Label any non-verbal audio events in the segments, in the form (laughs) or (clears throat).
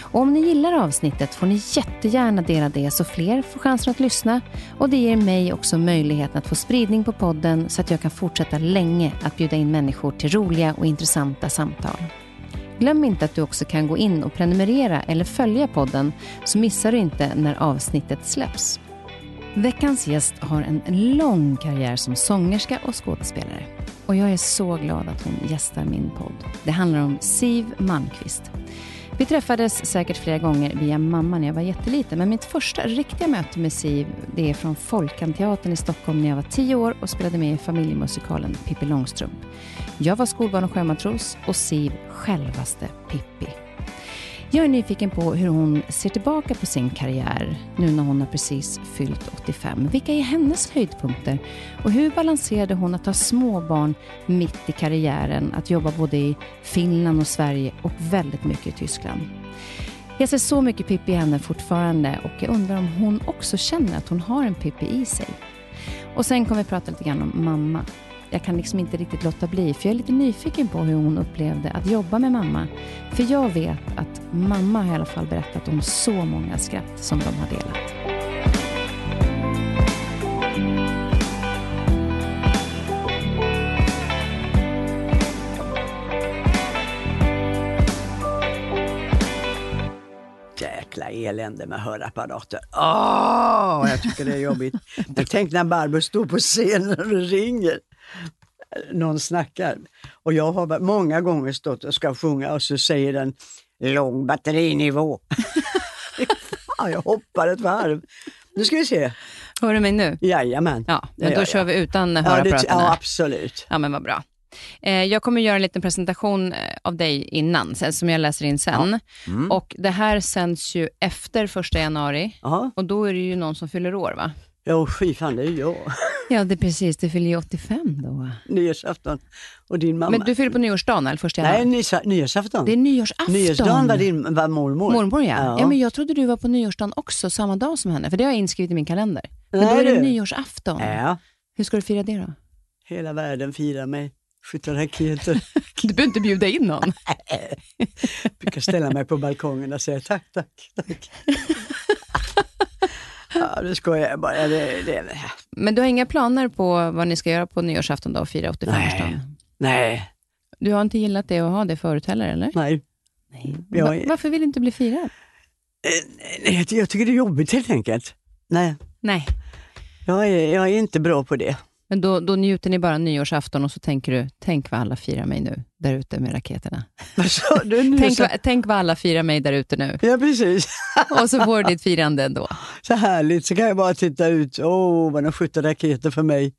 Och om ni gillar avsnittet får ni jättegärna dela det så fler får chansen att lyssna och det ger mig också möjligheten att få spridning på podden så att jag kan fortsätta länge att bjuda in människor till roliga och intressanta samtal. Glöm inte att du också kan gå in och prenumerera eller följa podden så missar du inte när avsnittet släpps. Veckans gäst har en lång karriär som sångerska och skådespelare. Och jag är så glad att hon gästar min podd. Det handlar om Siv Malmqvist. Vi träffades säkert flera gånger via mamma när jag var jätteliten, men mitt första riktiga möte med Siv, det är från Folkanteatern i Stockholm när jag var tio år och spelade med i familjemusikalen Pippi Långstrump. Jag var skolbarn och sjömatros och Siv självaste Pippi. Jag är nyfiken på hur hon ser tillbaka på sin karriär nu när hon har precis fyllt 85. Vilka är hennes höjdpunkter? Och hur balanserade hon att ha små barn mitt i karriären, att jobba både i Finland och Sverige och väldigt mycket i Tyskland? Jag ser så mycket Pippi i henne fortfarande och jag undrar om hon också känner att hon har en Pippi i sig. Och sen kommer vi prata lite grann om mamma jag kan liksom inte riktigt låta bli, för jag är lite nyfiken på hur hon upplevde att jobba med mamma. För jag vet att mamma har i alla fall berättat om så många skratt som de har delat. jäkla elände med hörapparater. Åh, jag tycker det är jobbigt. Tänk när Barbro står på scenen och ringer någon snackar. Och jag har många gånger stått och ska sjunga och så säger den lång batterinivå. (laughs) ja, jag hoppar ett varv. Nu ska vi se. Hör du mig nu? Jajamän. Ja, men då kör jag. vi utan hörapparaterna. Ja, ja, absolut. Ja, men vad bra. Eh, jag kommer göra en liten presentation eh, av dig innan, som jag läser in sen. Ja. Mm. Och Det här sänds ju efter första januari Aha. och då är det ju någon som fyller år, va? Ja, fy fan, det är jag. (laughs) Ja, det är precis. Du fyller ju 85 då. Nyårsafton. Och din mamma. Men du fyller på nyårsdagen eller första januari? Nej, nyårsafton. Det är nyårsafton. Nyårsdagen var din var mormor. Mormor, ja. ja. ja. men jag trodde du var på nyårsdagen också, samma dag som henne. För det har jag inskrivet i min kalender. Men Nej, då är det du. nyårsafton. Ja. Hur ska du fira det då? Hela världen firar mig. Skjuta raketer. (laughs) du behöver inte bjuda in någon. (laughs) jag brukar ställa mig på balkongen och säga tack, tack, tack. Ja, det skojar jag bara. Det, det, Men du har inga planer på vad ni ska göra på nyårsafton då, och fira 85-årsdagen? Nej. Du har inte gillat det att ha det förut heller, eller? Nej. Nej. Jag... Varför vill du inte bli firad? Eh, nej, jag tycker det är jobbigt helt enkelt. Nej. Nej. Jag är, jag är inte bra på det. Men då, då njuter ni bara nyårsafton och så tänker du, tänk vad alla firar mig nu, där ute med raketerna. du, tänk, vad, tänk vad alla firar mig där ute nu. Ja, precis. (laughs) och så får du ditt firande ändå. Så härligt, så kan jag bara titta ut, åh, oh, vad de skjuter raketer för mig.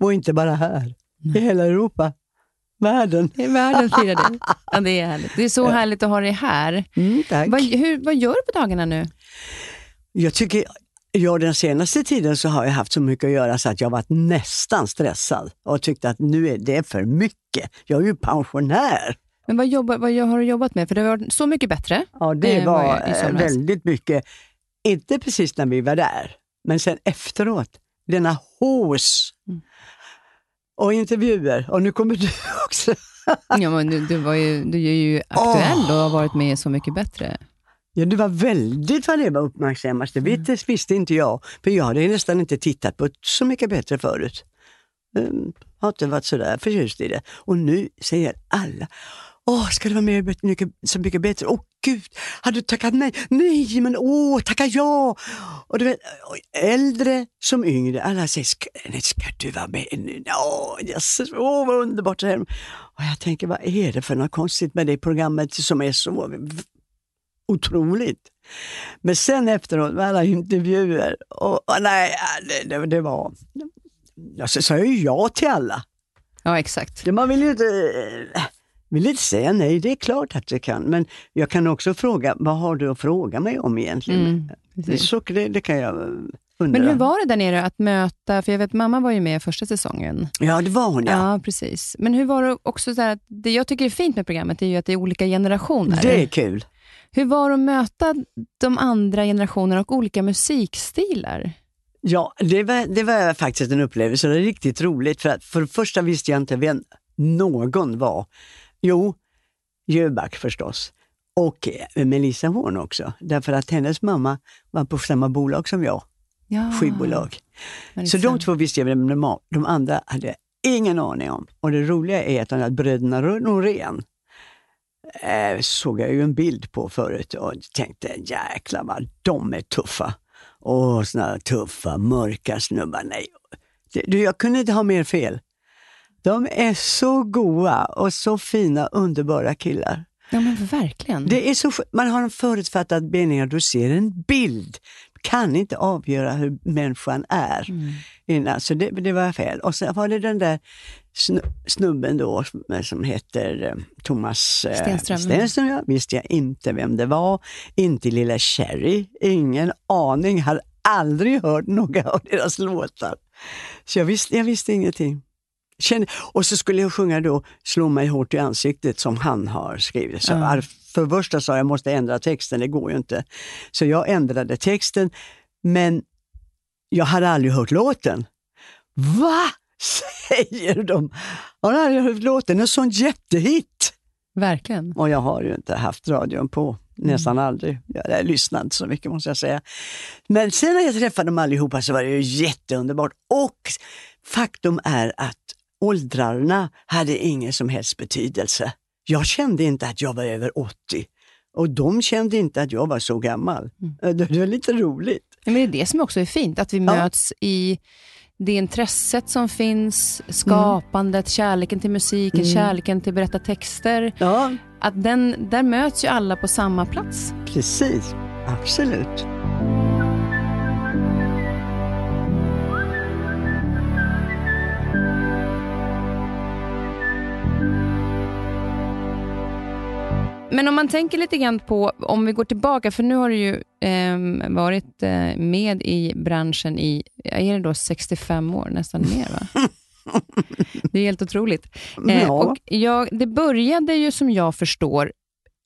Och inte bara här, Nej. i hela Europa. Världen. I världen firar det. (laughs) Ja, det är härligt. Det är så härligt att ha dig här. Mm, tack. Vad, hur, vad gör du på dagarna nu? Jag tycker Ja, den senaste tiden så har jag haft så mycket att göra så att jag varit nästan stressad och tyckt att nu är det för mycket. Jag är ju pensionär. Men vad, jobbar, vad har du jobbat med? För det har varit Så mycket bättre. Ja, det eh, var eh, väldigt mycket. Inte precis när vi var där, men sen efteråt. Denna hås. Mm. Och intervjuer. Och nu kommer du också. Ja, men du, du, var ju, du är ju aktuell och har varit med Så mycket bättre. Ja, det var väldigt vad det var uppmärksammat. Det Mm. visste inte jag, för jag hade nästan inte tittat på Så mycket bättre förut. Um, har inte varit sådär förtjust i det. Och nu säger alla, åh, ska det vara mer, bet- mycket, Så mycket bättre? Åh gud, hade du tackat nej? Nej, men åh, tacka ja! Och du vet, äldre som yngre, alla säger, ska, nej, ska du vara med nu? Åh, yes, åh vad underbart! det här." Och jag tänker, vad är det för något konstigt med det programmet som är så otroligt. Men sen efteråt med alla intervjuer, och, och nej, det, det, det var... Jag sa ju ja till alla. Ja, exakt. Man vill ju inte, vill inte säga nej, det är klart att det kan. Men jag kan också fråga, vad har du att fråga mig om egentligen? Mm, precis. så, det, det kan jag eh, undra. Men hur var det där nere att möta, för jag vet mamma var ju med första säsongen. Ja, det var hon ja. Ja, precis. Men hur var det också så här det jag tycker är fint med programmet är ju att det är olika generationer. Det är kul. Hur var det att möta de andra generationerna och olika musikstilar? Ja, det var, det var faktiskt en upplevelse. Det är riktigt roligt. För, att för det första visste jag inte vem någon var. Jo, Jöback förstås. Och eh, Melissa Horn också. Därför att hennes mamma var på samma bolag som jag, Ja, skivbolag. Så de två visste jag vem de var. De andra hade jag ingen aning om. Och det roliga är att här bröderna Norén eh, såg jag ju en bild på förut och tänkte jäklar vad de är tuffa. Åh, såna tuffa, mörka snubbar. Nej, du, jag kunde inte ha mer fel. De är så goa och så fina, underbara killar. Ja, men verkligen. Det är så, man har en förutfattad mening och du ser en bild. Kan inte avgöra hur människan är Mm. innan, så det, det var fel. Och sen var det den där snubben då som- som heter eh, Thomas eh, Stenström. Stenström ja. Visste jag inte vem det var. Inte lilla Cherry, ingen aning. Har aldrig hört några av deras låtar. Så jag visste, jag visste ingenting. Kände, och så skulle jag sjunga då Slå mig hårt i ansiktet som han har skrivit. Så Ja. För första sa jag jag måste ändra texten, det går ju inte. Så jag ändrade texten, men jag hade aldrig hört låten. Va? (laughs) Säger de. Har aldrig hört låten, en sån jättehit. Verkligen. Och jag har ju inte haft radion på, nästan aldrig. Jag, lyssnar inte så mycket måste jag säga. Men sen när jag träffade dem allihopa så var det ju jätteunderbart. Och faktum är att åldrarna hade ingen som helst betydelse. Jag kände inte att jag var över 80 och de kände inte att jag var så gammal. Det, det var lite roligt. Ja, men det är det som också är fint, att vi möts i det intresset som finns, skapandet, kärleken till musiken, Mm. kärleken till berätta texter. Ja, Att den, där möts ju alla på samma plats. precis. Absolut. Men om man tänker lite grann på, om vi går tillbaka, för nu har du ju varit eh, med i branschen i, är det då 65 år, nästan mer va? (laughs) Det är helt otroligt. Eh, Ja. och jag, det började ju som jag förstår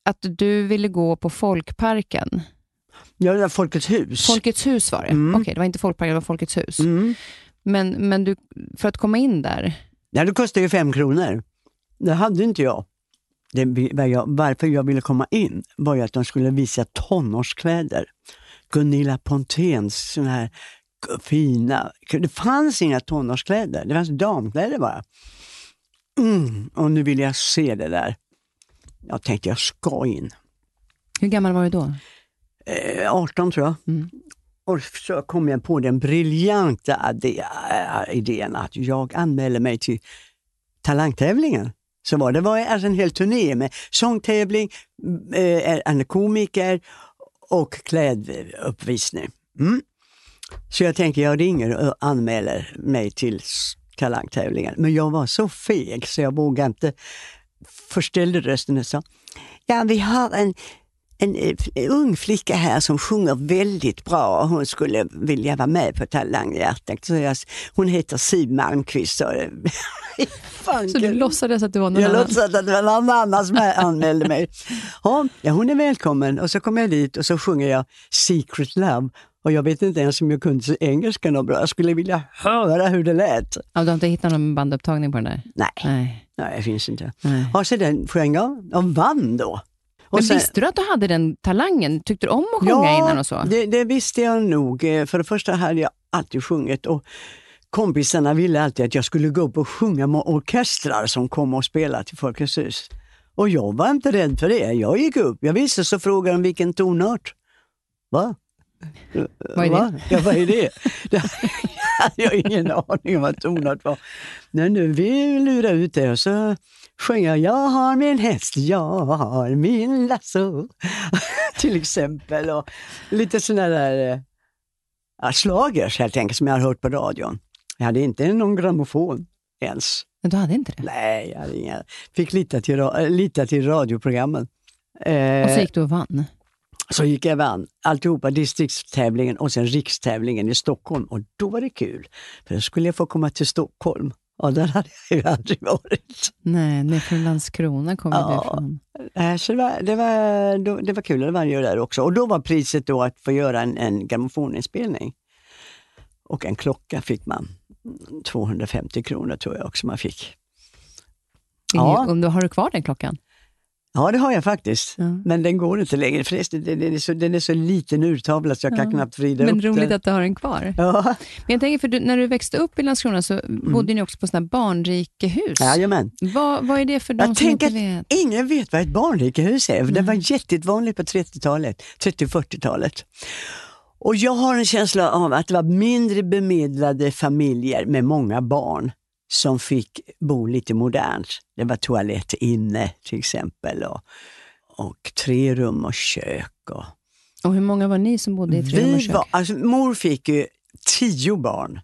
att du ville gå på Folkparken. Ja, det var Folkets hus. Folkets hus var det. Mm. Okej, det var inte Folkparken, det var Folkets hus. Mm. Men, men du, för att komma in där, Ja, det kostade ju fem kronor. Det hade inte jag. Det, var jag. Varför jag ville komma in var ju att de skulle visa tonårskläder. Gunilla Ponténs såna här fina... Det fanns inga tonårskläder, det fanns damkläder bara. Mm, och nu vill jag se det där. Jag tänkte jag ska in. hur gammal var du då? Eh, 18 tror jag. Mm. Och så kom jag på den briljanta äh, idén att jag anmälde mig till talangtävlingen. Så var det var alltså en hel turné med sångtävling, eh, eh, en komiker och kläduppvisning. Mm. Så jag tänker jag ringer och anmäler mig till talangtävlingen. Men jag var så feg så jag vågade inte förställde rösten och sa Ja, vi har en en, en ung flicka här som sjunger väldigt bra och hon skulle vilja vara med på. Så jag, hon heter Siw Malmkvist. Så, (laughs) så du låtsades att det var någon jag annan? Jag låtsades att det var någon annan som anmälde mig. Ja, hon är välkommen och så kommer jag dit och så sjunger jag Secret Love och jag vet inte ens om jag kunde engelska något bra. Jag skulle vilja höra hur det lät. Ja, du har inte hittat någon bandupptagning på den där? Nej, Nej. Nej det finns inte. Nej. Ja, så den sjöng jag och vann då. Och Men sen- visste du att du hade den talangen? Tyckte du om att sjunga innan och så? Det, det visste jag nog. Eh, För det första hade jag alltid sjungit och kompisarna ville alltid att jag skulle gå upp och sjunga med orkestrar som kom och spelade till Folkets hus. Och jag var inte rädd för det. Jag gick upp. Jag visste så frågade de vilken tonart. Va? Vad är det? Va? Ja, vad är det? (laughs) det hade jag ingen aning om vad tonart var. Nej, nu vi lurade ut det och så sjöng jag Jag har min häst, jag har min lasso. (laughs) Till exempel. Och lite sådana där eh, ja, slagers helt enkelt som jag har hört på radion. Jag hade inte någon grammofon ens. Men du hade inte det? Nej, jag hade inga. Fick lita till, äh, lita till radioprogrammen. Eh, Och så gick du och vann? så gick jag vann alltihopa, distriktstävlingen och sen rikstävlingen i Stockholm. Och då var det kul, för då skulle jag få komma till Stockholm. Och där hade jag ju aldrig varit. Nej, ner från Landskrona kom Ja. du ifrån. Eh, Så det var, det var, det var kul, det vann jag där också. Och då var priset då att få göra en, en grammofoninspelning. Och en klocka fick man. 250 kronor tror jag också man fick. Ja. Om du, har du kvar den klockan? Ja, det har jag faktiskt. Ja. Men den går inte längre. Förresten, den är så, den är så liten urtavla så jag kan Ja. knappt vrida Men upp roligt den. att du har den kvar. Ja, Men jag tänker, för du, när du växte upp i Landskrona så bodde ni också på sådana barnrikehus. jajamän. Vad, vad är det för de Jag som inte vet? ingen vet vad ett barnrikehus är. för Det var jättevanligt på 30-talet, 30-40-talet. Och jag har en känsla av att det var mindre bemedlade familjer med många barn som fick bo lite modernt. Det var toalett inne till exempel och, och tre rum och kök. Och, Och hur många var ni som bodde i tre rum och kök? var, alltså, mor fick ju tio barn.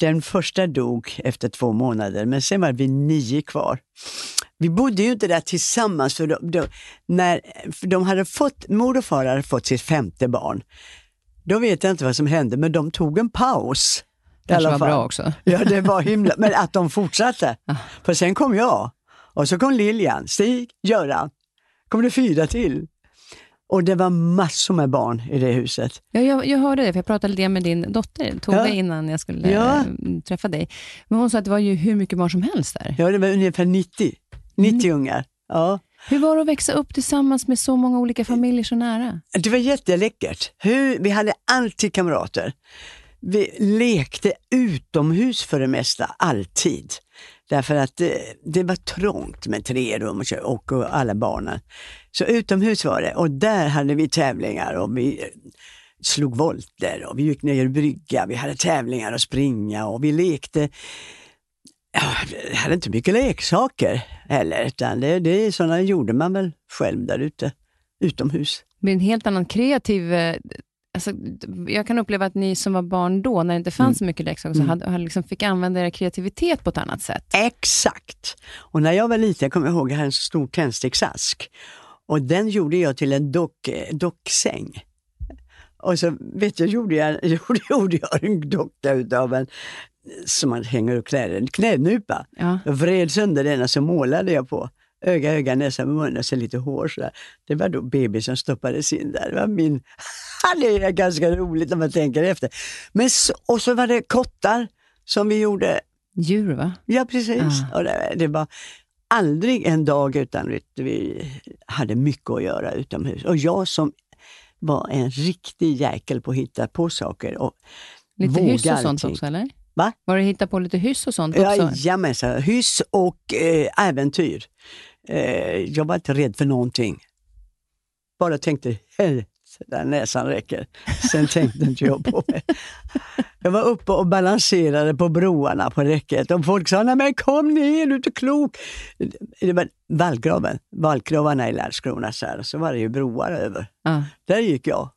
Den första dog efter två månader, men sen var vi nio kvar. Vi bodde ju inte där tillsammans, för de, de, när för de hade fått, mor och far hade fått sitt femte barn. Då vet jag inte vad som hände, men de tog en paus. I Kanske var fall. bra också. (laughs) Ja, det var himla, men att de fortsatte. Ah. För sen kom jag, och så kom Lilian, Stig, Göran. kom det fyra till. Och det var massor med barn i det huset. Ja, jag, jag hörde det, för jag pratade lite med din dotter, Tove, Ja. innan jag skulle Ja. eh, träffa dig. Men hon sa att det var ju hur mycket barn som helst där. Ja, det var ungefär 90, 90 ungar. Ja. Hur var det att växa upp tillsammans med så många olika familjer så nära? Det var jätteläckert. Hur, vi hade alltid kamrater. Vi lekte utomhus för det mesta, alltid. Därför att det, det var trångt med tre rum och, och, alla barnen. Så utomhus var det och där hade vi tävlingar och vi eh, slog volter och vi gick ner i brygga. Vi hade tävlingar och springa och vi lekte. Ja, vi hade inte mycket leksaker heller, utan det, det, sådana gjorde man väl själv där ute, utomhus. Med en helt annan kreativ... Eh, Alltså, jag kan uppleva att ni som var barn då, när det inte fanns Mm. så mycket leksaker, så hade, hade liksom fick använda er kreativitet på ett annat sätt. Exakt! Och när jag var liten, jag kommer ihåg, jag hade en stor tändsticksask. Och den gjorde jag till en dock, eh, docksäng. Och så vet jag, gjorde jag, (laughs) gjorde, gjorde jag en docka utav en, som man hänger upp kläder, en knädnypa. Ja. Jag vred sönder den och så målade jag på öga, öga, näsa, mun och så lite hår. Så där. Det var då bebisen stoppades in där. Det var min... det är ganska roligt när man tänker efter. Men så, och så var det kottar som vi gjorde Djur, va? Ja, precis. Ah. Och det, det var aldrig en dag utan du, vi hade mycket att göra utomhus. Och jag som var en riktig jäkel på att hitta på saker. Och Lite hyss och sånt också, eller? Va? Var det hitta på lite hyss och sånt också? Jajamensan, hyss och eh, äventyr. Eh, jag var inte rädd för någonting. Bara tänkte, där näsan räcker. Sen tänkte inte jag på mig. Jag var uppe och balanserade på broarna på räcket och folk sa, nej men kom ner, du är inte klok. Det var vallgraven, vallgravarna i Landskrona, så, här, så var det ju broar över. Ja. Där gick jag.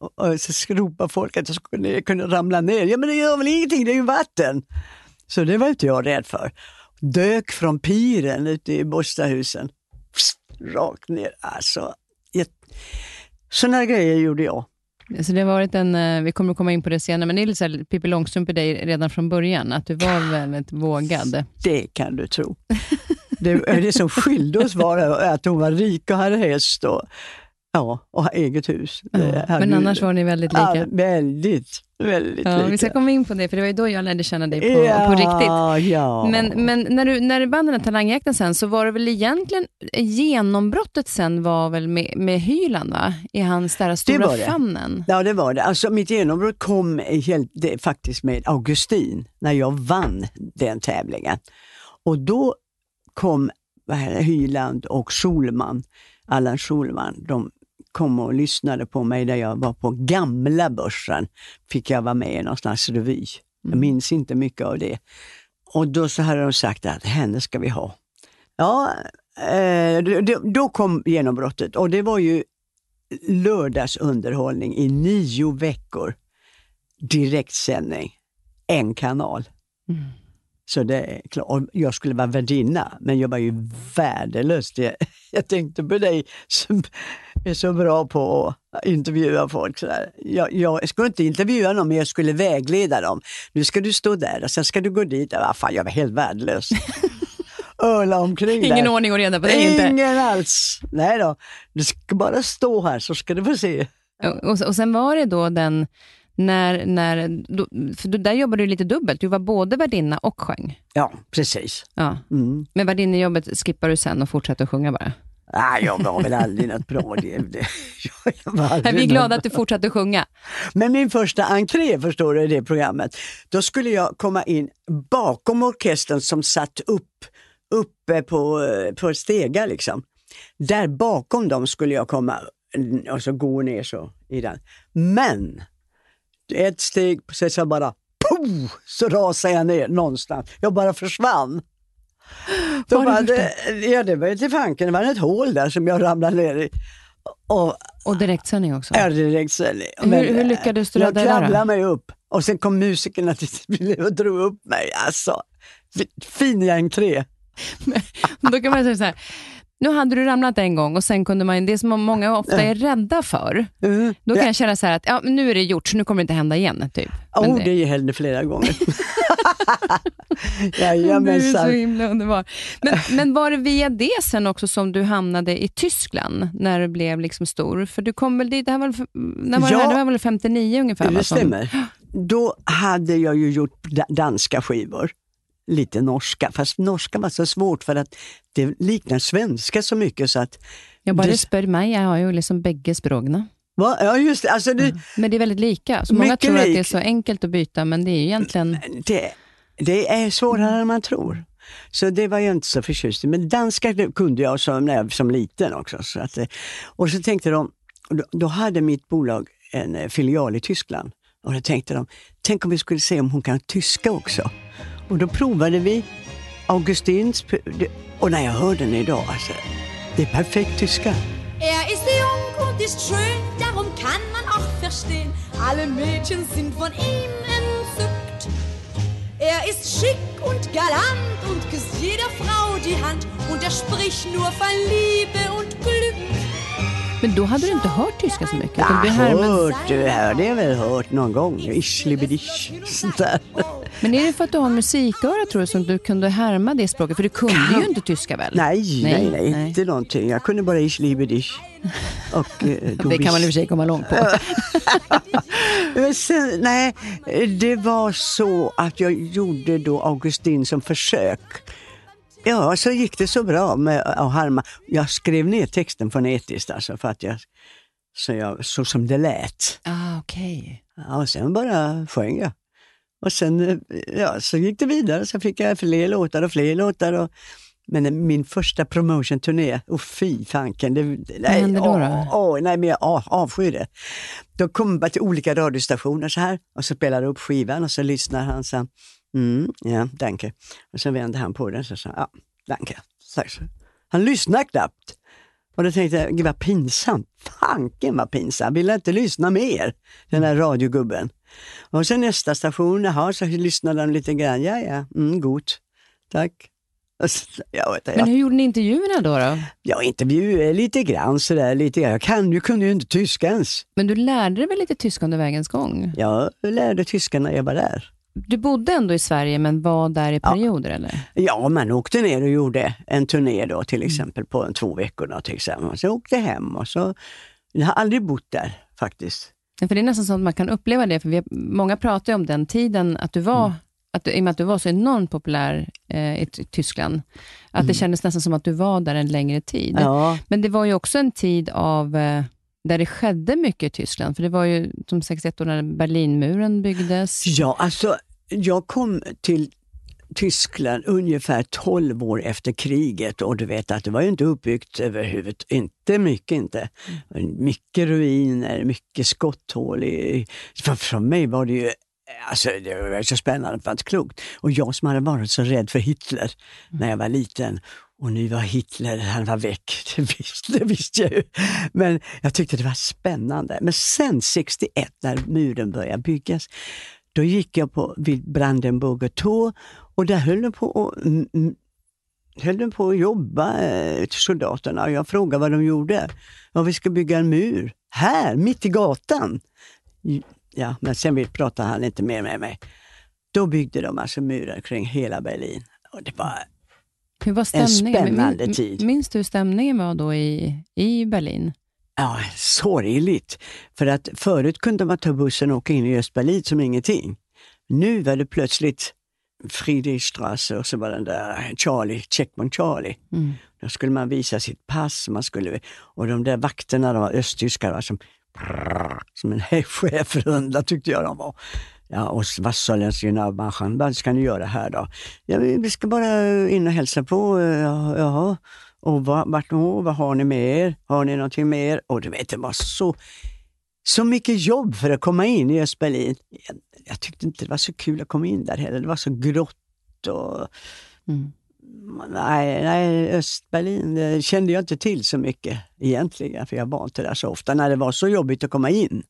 Och, och så ropade folk att jag skulle kunde ramla ner. Ja men det gör väl ingenting, det är ju vatten. Så det var inte jag rädd för. Dök från piren ute i Borstahusen. Rakt ner. Alltså, Sådana grejer gjorde jag. Så det har varit en, eh, vi kommer att komma in på det senare, men det är lite så här Pippi Långstrump i dig redan från början, att du var väldigt vågad. Det kan du tro. Det, det som skilde oss var att hon var rik och hade häst och, ja, och eget hus. Ja, men annars var ni väldigt lika. Ja, väldigt, väldigt ja, lika. Vi ska komma in på det, för det var ju då jag lärde känna dig på, ja, på riktigt. Ja. Men, men när, du, när du vann den här talangjakten sen, så var det väl egentligen genombrottet sen var väl med, med Hyland, va? I hans där stora famnen. Ja, det var det. Alltså, mitt genombrott kom helt, det, faktiskt med Augustin, när jag vann den tävlingen. Och då kom Hyland och Schulman, Allan Schulman, de kom och lyssnade på mig när jag var på gamla börsen. Fick jag vara med i någon slags revy. Jag Mm. minns inte mycket av det. Och då så hade de sagt att henne ska vi ha. Ja, eh, då, då kom genombrottet och det var ju lördagsunderhållning i nio veckor. Direktsändning, en kanal. Mm. Så det är klart. Jag skulle vara värdinna, men jag var ju värdelös. Jag, (laughs) jag tänkte på dig som är så bra på att intervjua folk. Sådär. Jag, jag skulle inte intervjua någon, men jag skulle vägleda dem. Nu ska du stå där och sen ska du gå dit. Ja, fan, jag var helt värdelös. (laughs) Öla omkring Ingen där. ordning och reda på dig inte. Ingen alls. Nej då. Du ska bara stå här så ska du få se. Och, och sen var det då den, när, när då, för där jobbade du lite dubbelt. Du var både värdinna och sjöng. Ja, precis. Ja. Mm. Men värdinnejobbet skippar du sen och fortsätter att sjunga bara. Nej, jag var väl aldrig något bra. Det, det, (laughs) jag Vi är glada att du fortsatte att sjunga. Men min första entré, förstår du, i det programmet, då skulle jag komma in bakom orkestern som satt upp, uppe på, på stegar liksom. Där bakom dem skulle jag komma mm, och så gå ner så i den. Men ett steg, så så bara pof, så rasade jag ner någonstans. Jag bara försvann. Då Var det var det, ja, det var till fanken, det var ett hål där som jag ramlade ner i. Och Och direktsändning också. Ja, direktsändning. Hur- hur lyckades du Jag rädda där då? kravlade mig upp och sen kom musikerna till (laughs) och drog upp mig. Alltså, fi- fin (laughs) entré. Då kan man säga så här, nu hade du ramlat en gång och sen kunde man, det som många ofta är rädda för, Mm. då kan Ja. jag känna så här att ja, nu är det gjort, så nu kommer det inte hända igen. Typ. Men Oh, det hände flera gånger. (laughs) Jajamensan. Du är så himla underbar. Men, men var det via det sen också som du hamnade i Tyskland när du blev liksom stor? För du kom väl dit, det här var, när var det Ja. här? Det var väl 59 ungefär? va, Det som- stämmer. (gasps) Då hade jag ju gjort da- danska skivor. Lite norska, fast norska var så svårt för att det liknar svenska så mycket så att... Jag bara Det- spör mig, jag har ju liksom bägge språkna. Va? Ja, just det. Alltså det, Men det är väldigt lika. Så många tror att det är lik. så enkelt att byta, men det är ju egentligen... det, det är svårare än man tror. Så det var jag inte så förtjust i. Men danska kunde jag som, när jag, som liten också. Så att, eh, och så tänkte de, då, då hade mitt bolag en eh, filial i Tyskland. Och då tänkte de, tänk om vi skulle se om hon kan tyska också. Och då provade vi Augustins, och när jag hör den idag, alltså, det är perfekt tyska. Er ist jung und ist schön, darum kann man auch verstehen. Alle Mädchen sind von ihm entzückt. Er ist schick und galant und küsst jeder Frau die Hand und er spricht nur von Liebe und Glück. Men då hade du inte hört tyska så mycket? Ja, du härmade- hört, det har jag väl hört någon gång. Ischlibidisch, sånt där. Men är det för att du har musiköra tror du som du kunde härma det språket? För du kunde ju inte tyska väl? Nej, nej, nej, nej. inte någonting. Jag kunde bara ischlibidisch. Och, eh, (laughs) Det kan man i och för sig komma långt på. (laughs) Men sen, nej, det var så att jag gjorde då Augustin som försök. Ja, så gick det så bra med att harma. Jag skrev ner texten fonetiskt alltså för att jag så, jag, så som det lät. Ah, okej. Ja, och sen bara sjöng jag. Och sen eh, ja, så gick det vidare, så fick jag fler låtar och fler låtar. Och, men min första promotion-turné, och fy fanken. Det, nej, hände då då? åh, åh, nej, men jag av- avskyr det. Då kom jag till olika radiostationer så här och så spelade upp skivan och så lyssnar han så mm, ja, danke. Och så vände han på den och så sa ja, danke. Så. Han lyssnade knappt. Och då tänkte jag, gud vad pinsamt. Fanken vad pinsamt, vill inte lyssna mer, den här radiogubben. Och sen nästa station, jaha, så lyssnade han lite grann, ja ja, mm, gott, tack. (laughs) Jag, vet, Men jag, hur gjorde ni intervjuerna då? då? jag intervjuade lite grann sådär, lite grann. Jag kan, ju kunde ju inte tyska ens. Men du lärde dig väl lite tyska under vägens gång? Jag lärde tyska när jag var där. Du bodde ändå i Sverige, men var där i perioder eller? Ja, man åkte ner och gjorde en turné då till exempel på en två veckor. Då, till exempel. Så åkte hem och så, jag har aldrig bott där faktiskt. Ja, För det är nästan så att man kan uppleva det, för vi, många pratar ju om den tiden, att du var, att du, i och med att du var så enormt populär eh, i Ty- Tyskland, att det kändes nästan som att du var där en längre tid. Ja, Men det var ju också en tid av eh, där det skedde mycket i Tyskland, för det var ju de 61 åren när Berlinmuren byggdes. ja alltså jag kom till Tyskland ungefär 12 år efter kriget och du vet att det var ju inte uppbyggt överhuvud, inte mycket inte. Mycket ruiner, mycket skotthål. I, för, för mig var det ju Alltså, det var så spännande, det var inte klokt. Och jag som hade varit så rädd för Hitler när jag var liten. Och nu var Hitler, han var väck, (laughs) det visste, det visste jag ju. Men jag tyckte det var spännande. Men sen 61 när muren började byggas, då gick jag på vid Brandenburger Tor och där höll de på att höll de på att jobba, eh, soldaterna. Och jag frågade vad de gjorde. Ja, vi ska bygga en mur. Här, mitt i gatan. Ja, men sen pratade han inte mer med mig. Då byggde de alltså murar kring hela Berlin. Och det var, Hur var stämningen? spännande Min- tid. Minns du hur stämningen var då i, i Berlin? Ja, sorgligt. För att förut kunde man ta bussen och åka in i Östberlin som ingenting. Nu var det plötsligt Friedrichstraße och så var den där Charlie, Checkpoint Charlie. Mm. Då skulle man visa sitt pass man skulle, och de där vakterna, de var östtyskar, var som, som en schäferhundar tyckte jag de var. Ja, och sollen genau machen? Vad ska ni göra här då? Ja, vi ska bara in och hälsa på. eh, Ja, jaha. Och vad, vart då? Vad har ni med er? Har ni någonting med er? Och du vet, det var så, så mycket jobb för att komma in i Östberlin. Jag, jag tyckte inte det var så kul att komma in där heller. Det var så grått och Mm. Nej, nej, Östberlin det kände jag inte till så mycket egentligen, för jag var inte där så ofta när det var så jobbigt att komma in.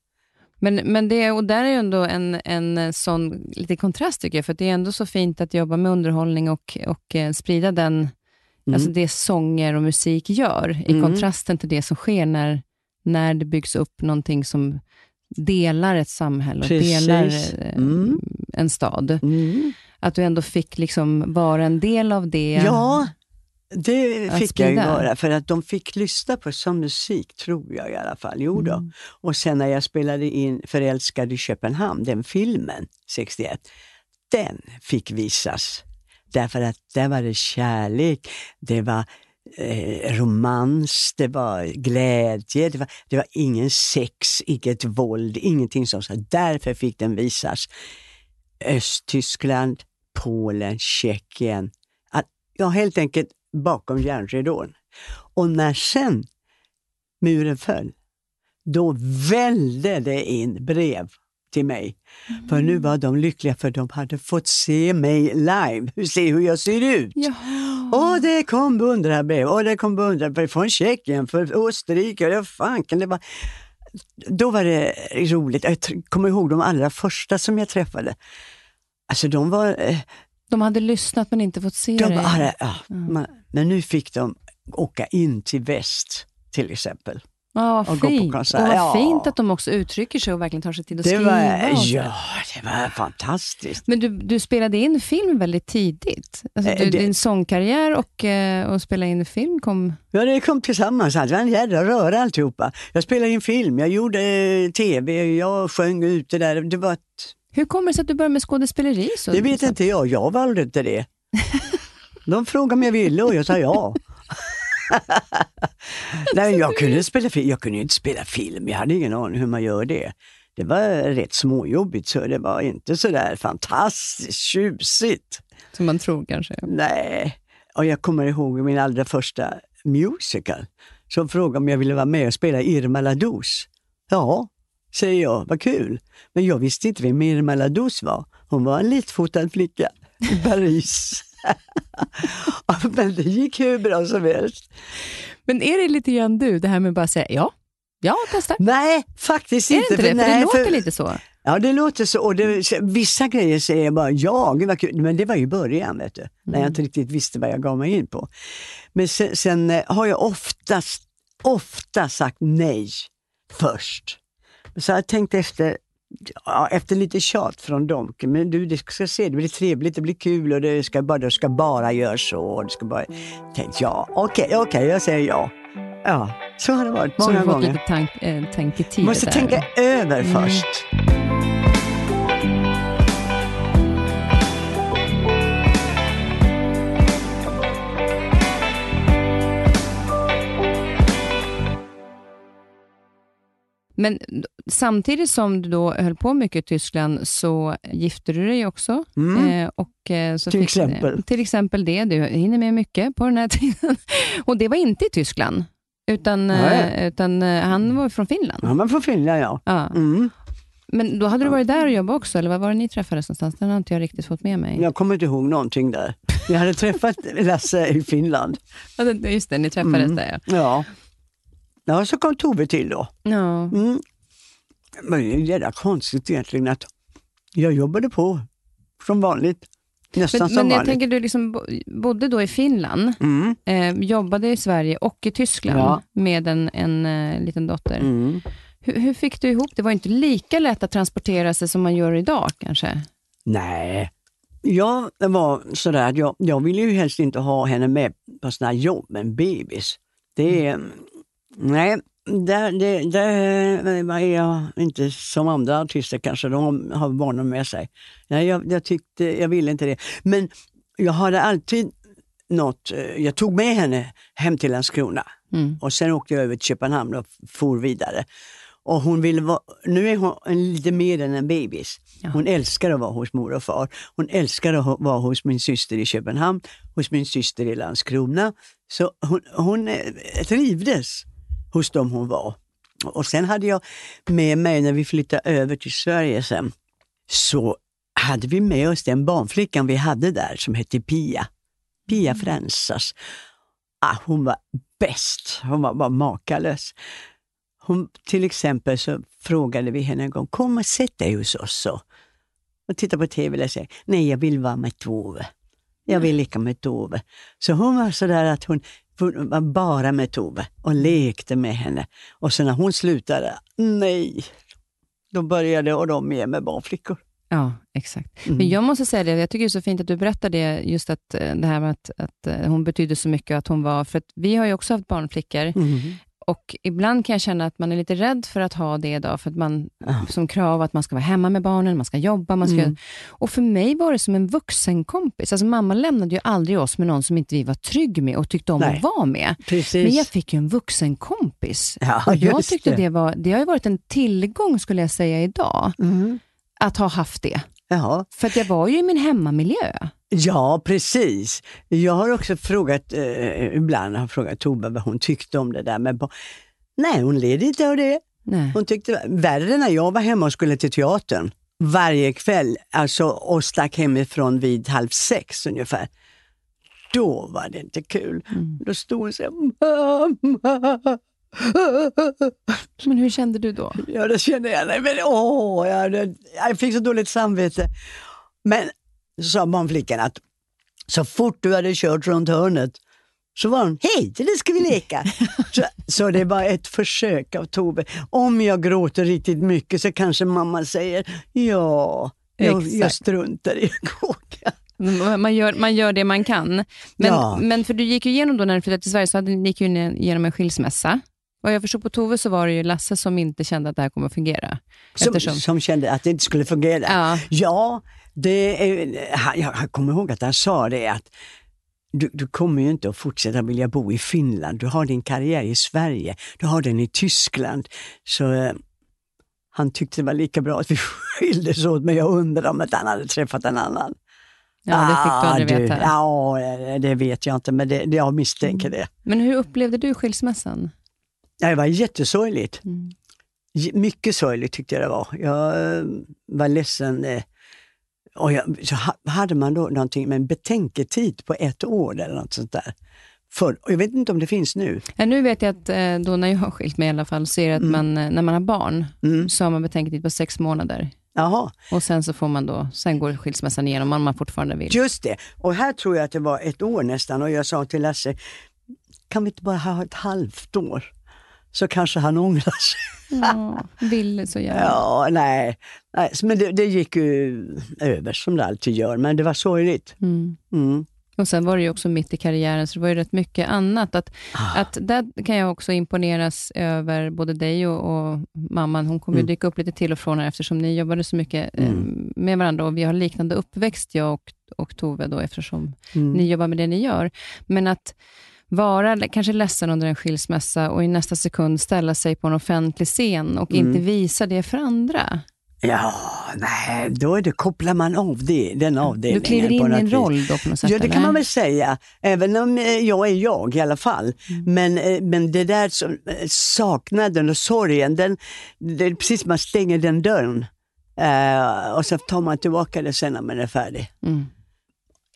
Men, men det, och där är ju ändå en, en sån lite kontrast tycker jag, för det är ändå så fint att jobba med underhållning och, och eh, sprida den, alltså det sånger och musik gör, i Mm. kontrasten till det som sker när, när det byggs upp någonting som delar ett samhälle och Precis. delar eh, Mm. en stad. Mm. Att du ändå fick liksom vara en del av det. Ja, det fick jag ju vara, för att de fick lyssna på som musik, tror jag i alla fall. Jo då. Mm. Och sen när jag spelade in Förälskad i Köpenhamn, den filmen, 61, den fick visas. Därför att där var det kärlek, det var eh, romans, det var glädje, det var, det var ingen sex, inget våld, ingenting sånt. Så därför fick den visas. Östtyskland, Polen, Tjeckien. Att, ja, helt enkelt bakom järnridån. Och när sen muren föll, då välde det in brev till mig. För nu var de lyckliga för de hade fått se mig live, (laughs) se hur jag ser ut. Jaha. Och det kom beundrarbrev och det kom beundrarbrev från Tjeckien, för Österrike, det fanken, det var... Då var det roligt. Jag kommer ihåg de allra första som jag träffade. Alltså de var... eh, De hade lyssnat men inte fått se De det. var ja, man, men nu fick de åka in till väst till exempel. Ja, och gå på fint. konsert. Och vad Ja. fint att de också uttrycker sig och verkligen tar sig tid att Det skriva. var, ja, det var fantastiskt. Men du, du spelade in film väldigt tidigt. Alltså, Eh, du, det- Din sångkarriär och, eh, och spela in film kom... Ja, det kom tillsammans. Det var en jädra röra alltihopa. Jag spelade in film, jag gjorde eh, tv, jag sjöng ut det där. Det, var ett, Hur kommer det sig att du började med skådespeleri? Så, det vet så- inte jag, jag valde inte det. (laughs) De frågade om jag ville och jag sa ja. (laughs) Nej, jag kunde, spela, jag kunde inte spela film, jag hade ingen aning hur man gör det. Det var rätt småjobbigt, så det var inte så där fantastiskt tjusigt. Som man tror kanske. Nej, och jag kommer ihåg min allra första musical. Så frågade om jag ville vara med och spela Irma Ladous. Ja, säger jag, vad kul. Men jag visste inte vem Irma Ladous var. Hon var en litfotad flicka i Paris. (laughs) Ja, Men det gick hur bra som helst. Men är det lite grann du, det här med att bara säga ja, ja, testa? Nej, faktiskt Är det inte. inte det? För nej, det låter för- lite så. Ja, det låter så. Och det, vissa grejer säger jag bara ja, gud vad kul. Men det var ju början, vet du. När jag inte riktigt visste vad jag gav mig in på. Men sen, sen eh, har jag oftast, ofta sagt nej först. Så jag tänkte efter, ja, efter lite tjat från dem, men du, det ska se, det blir trevligt, det blir kul och det ska bara, det ska bara göra så. Och det ska bara, tänkte ja, okej, okay, okej, okay, jag säger ja. Ja, så har det varit många gånger. Så du har fått lite tank, äh, tänketid? Måste där. tänka över mm. Men samtidigt som du då höll på mycket i Tyskland så gifte du dig också. Mm. Eh, och, eh, så till exempel? Till exempel det. Du hinner med mycket på den här (laughs) tiden. Och det var inte i Tyskland, utan, eh, utan eh, han var från Finland. Han var från Finland, ja. ja. Mm. Men då hade du varit där och jobbat också, eller vad var det ni träffades någonstans? Den har inte jag riktigt fått med mig. Jag kommer inte ihåg någonting där. Vi hade träffat (laughs) Lasse i Finland. Just det, ni träffades mm. där ja. ja. Ja, så kom Tove till då. Ja. Mm. Men det är jävla konstigt egentligen att jag jobbade på som vanligt. Nästan men, som men jag vanligt. tänker, du liksom bodde då i Finland, mm. eh, jobbade i Sverige och i Tyskland ja. med en, en uh, liten dotter. Mm. Hur, hur, fick du ihop det? var inte lika lätt att transportera sig som man gör idag kanske? Nej, jag var sådär jag, jag ville ju helst inte ha henne med på sådana jobb med en bebis. Det är, Nej, där, det, där är jag inte som andra artister kanske, de har barnen med sig. Nej, jag, jag, tyckte, jag ville inte det. Men jag hade alltid något, eh, jag tog med henne hem till Landskrona mm. och sen åkte jag över till Köpenhamn och for vidare. Och hon ville vara, nu är hon lite mer än en bebis. Ja. Hon älskar att vara hos mor och far. Hon älskar att vara hos min syster i Köpenhamn, hos min syster i Landskrona. Så hon, hon eh, trivdes hos dem hon var. Och sen hade jag med mig, när vi flyttade över till Sverige sen, så hade vi med oss den barnflickan vi hade där som hette Pia. Pia mm. Fransas. Ah, hon var bäst, hon var bara makalös. Hon, till exempel så frågade vi henne en gång, kom och sätt dig hos oss så. och titta på TV och säga, nej jag vill vara med Tove. Jag vill leka med Tove. Så hon var sådär att hon var bara med Tove och lekte med henne. Och sen när hon slutade, nej, då började och de med med barnflickor. Ja, exakt. Mm. Men jag måste säga det, jag tycker det är så fint att du berättar det, just att eh, det här med att, att eh, hon betydde så mycket, att hon var, för vi har ju också haft barnflickor, mm. Och ibland kan jag känna att man är lite rädd för att ha det idag, för att man, som krav att man ska vara hemma med barnen, man ska jobba. Man ska, mm. Och för mig var det som en vuxenkompis. Alltså mamma lämnade ju aldrig oss med någon som inte vi var trygg med och tyckte om Nej. att vara med. Precis. Men jag fick ju en vuxenkompis. Ja, och jag tyckte det. det. var, det har varit en tillgång, skulle jag säga, idag. Mm. Att ha haft det. Jaha. För att jag var ju i min hemmamiljö. Ja, precis. Jag har också frågat, eh, ibland har frågat Tove vad hon tyckte om det där med barn. Nej, hon led inte av det. Nej. Hon tyckte värre när jag var hemma och skulle till teatern varje kväll, alltså och stack hemifrån vid halv sex ungefär. Då var det inte kul. Mm. Då stod hon så här, mamma. Men hur kände du då? Ja, det kände jag. Nej, men, åh, jag, jag fick så dåligt samvete. Men så sa barnflickan att så fort du hade kört runt hörnet så var hon, hej, det ska vi leka. (laughs) så, så det var ett försök av Tove. Om jag gråter riktigt mycket så kanske mamma säger, ja, jag, jag struntar i att åka. Man gör, man gör det man kan. Men, ja. men för du gick ju igenom då när du flyttade till Sverige, så hade, gick du igenom en skilsmässa. Vad jag förstår på Tove så var det ju Lasse som inte kände att det här kommer att fungera. Som, eftersom... som kände att det inte skulle fungera? Ja. ja det är, jag kommer ihåg att han sa det att du, du, kommer ju inte att fortsätta vilja bo i Finland. Du har din karriär i Sverige, du har den i Tyskland. Så eh, han tyckte det var lika bra att vi (laughs) skildes åt, men jag undrar om att han hade träffat en annan. Ja, det fick du aldrig ah, veta. Ja, det vet jag inte, men det, jag misstänker det. Men hur upplevde du skilsmässan? Det var jättesorgligt. Mm. Mycket sorgligt tyckte jag det var. Jag eh, var ledsen. Eh, och jag, så hade man då någonting med en betänketid på ett år eller något sånt där. För, och jag vet inte om det finns nu. Ja, nu vet jag att eh, då när jag har skilt mig i alla fall, så är det att mm. man, när man har barn, mm. så har man betänketid på sex månader. Jaha, Och sen så får man då, sen går skilsmässan igenom om man fortfarande vill. just det. Och här tror jag att det var ett år nästan och jag sa till Lasse, kan vi inte bara ha ett halvt år? Så kanske han ångrar sig. Ja, vill så gärna. Ja, nej. nej men det, det gick ju över som det alltid gör, men det var sorgligt. Mm. Mm. Och sen var det ju också mitt i karriären, så det var ju rätt mycket annat. Att, Ah. att där kan jag också imponeras över både dig och, och mamman. Hon kommer ju Mm. dyka upp lite till och från här, eftersom ni jobbade så mycket eh, Mm. med varandra. Och vi har liknande uppväxt, jag och, och Tove, då, eftersom Mm. ni jobbar med det ni gör. Men att vara kanske ledsen under en skilsmässa och i nästa sekund ställa sig på en offentlig scen och Mm. inte visa det för andra. Ja, nej, då är det, kopplar man av det, den avdelningen. Du kliver in i en roll då på något sätt? Ja, det kan eller? man väl säga. Även om eh, jag är jag i alla fall. Mm. Men, eh, men det där som, eh, saknaden och sorgen, den, det är precis som man stänger den dörren. Eh, och så tar man tillbaka det sen när man är färdig. Mm.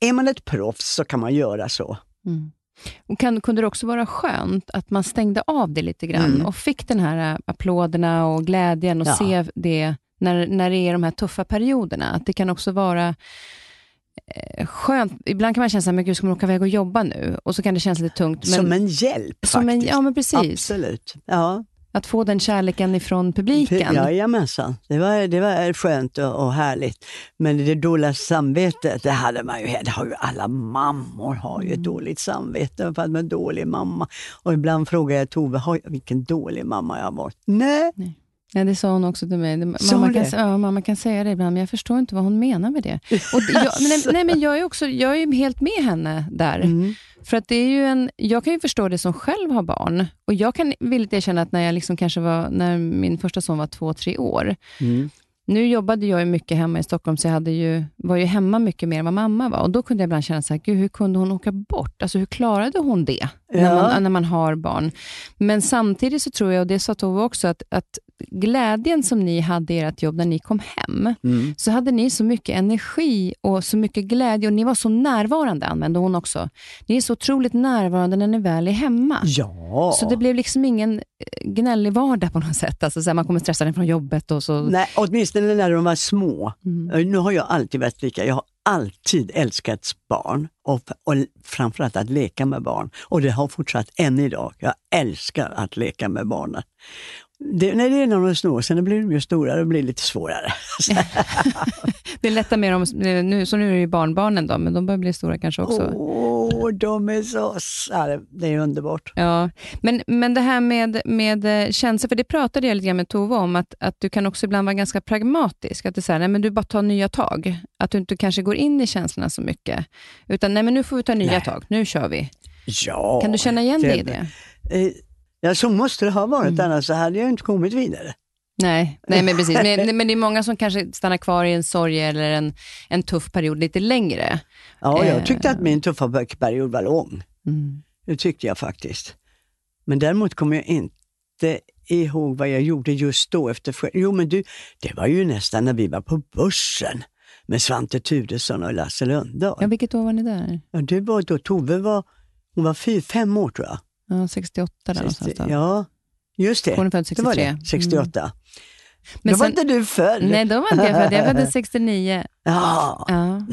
Är man ett proffs så kan man göra så. Mm. Och kan, kunde det också vara skönt att man stängde av det lite grann Mm. och fick den här äh, applåderna och glädjen och Ja. se det när, när det är de här tuffa perioderna? Att det kan också vara eh, skönt. Ibland kan man känna att gud, ska man åka iväg och jobba nu? Och så kan det kännas lite tungt. Men, som en hjälp som en, faktiskt. ja, men precis. Absolut. Ja. Att få den kärleken ifrån publiken. Jajamensan, det var, det var skönt och, och härligt. Men det dåliga samvetet, det hade man ju, det har ju alla mammor har ju Mm. ett dåligt samvete för att man är dålig mamma. Och ibland frågar jag Tove, har jag, vilken dålig mamma jag har varit? Nej, Ja, det sa hon också till mig. Mamma kan, ja, mamma kan säga det ibland, men jag förstår inte vad hon menar med det. Och jag, nej, nej, men jag är, också, jag är helt med henne där. Mm. För att det är ju en, jag kan ju förstå det som själv har barn. Och jag kan villigt erkänna att när jag liksom kanske var, när min första son var två, tre år. Mm. Nu jobbade jag ju mycket hemma i Stockholm, så jag hade ju, var ju hemma mycket mer än vad mamma var. Och Då kunde jag ibland känna så här, gud hur kunde hon åka bort? Alltså hur klarade hon det? När, Ja. man, när man har barn. Men samtidigt så tror jag, och det sa Tove också, att, att glädjen som ni hade i ert jobb när ni kom hem, Mm. så hade ni så mycket energi och så mycket glädje och ni var så närvarande, använde hon också. Ni är så otroligt närvarande när ni väl är hemma. Ja. Så det blev liksom ingen eh, gnällig vardag på något sätt. Alltså, så här, man kommer stressad från jobbet och så... Nej, åtminstone när de var små. Mm. Eh, Nu har jag alltid varit lika. Jag har alltid älskat barn och, och framförallt att leka med barn. Och det har fortsatt än idag. Jag älskar att leka med barnen. Det, när det är när de små, sen blir de ju stora och blir lite svårare. (laughs) Det är lättare med dem, nu, så nu är det ju barnbarnen då, men de börjar bli stora kanske också. Åh, de är så... ja, det- Det är underbart. Ja, men, men det här med, med eh, känslor, för det pratade jag lite grann med Tove om, att, att du kan också ibland vara ganska pragmatisk. Att det är så här, nej men du bara tar nya tag. Att du inte kanske går in i känslorna så mycket. Utan nej men nu får vi ta nya Nej. tag, nu kör vi. Ja, Kan du känna igen dig i det? Eh, Ja, så måste det ha varit, Mm. annars så hade jag inte kommit vidare. Nej, nej men precis. (laughs) Men, men det är många som kanske stannar kvar i en sorg eller en, en tuff period lite längre. Ja, jag Eh. tyckte att min tuffa period var lång. Mm. Det tyckte jag faktiskt. Men däremot kommer jag inte ihåg vad jag gjorde just då. efter Jo, men du, det var ju nästan när vi var på börsen med Svante Tudesson och Lasse Lundahl. Ja, vilket år var ni där? Ja, det var då Tove var, hon var fyra, fem år tror jag. Ja, 68 där någonstans då. Ja, just det. Hon är född Det var 63. det, 68. Men då var sen- inte du född. Nej, då var inte jag född. Jag föddes (laughs) 69. Ja, Ja.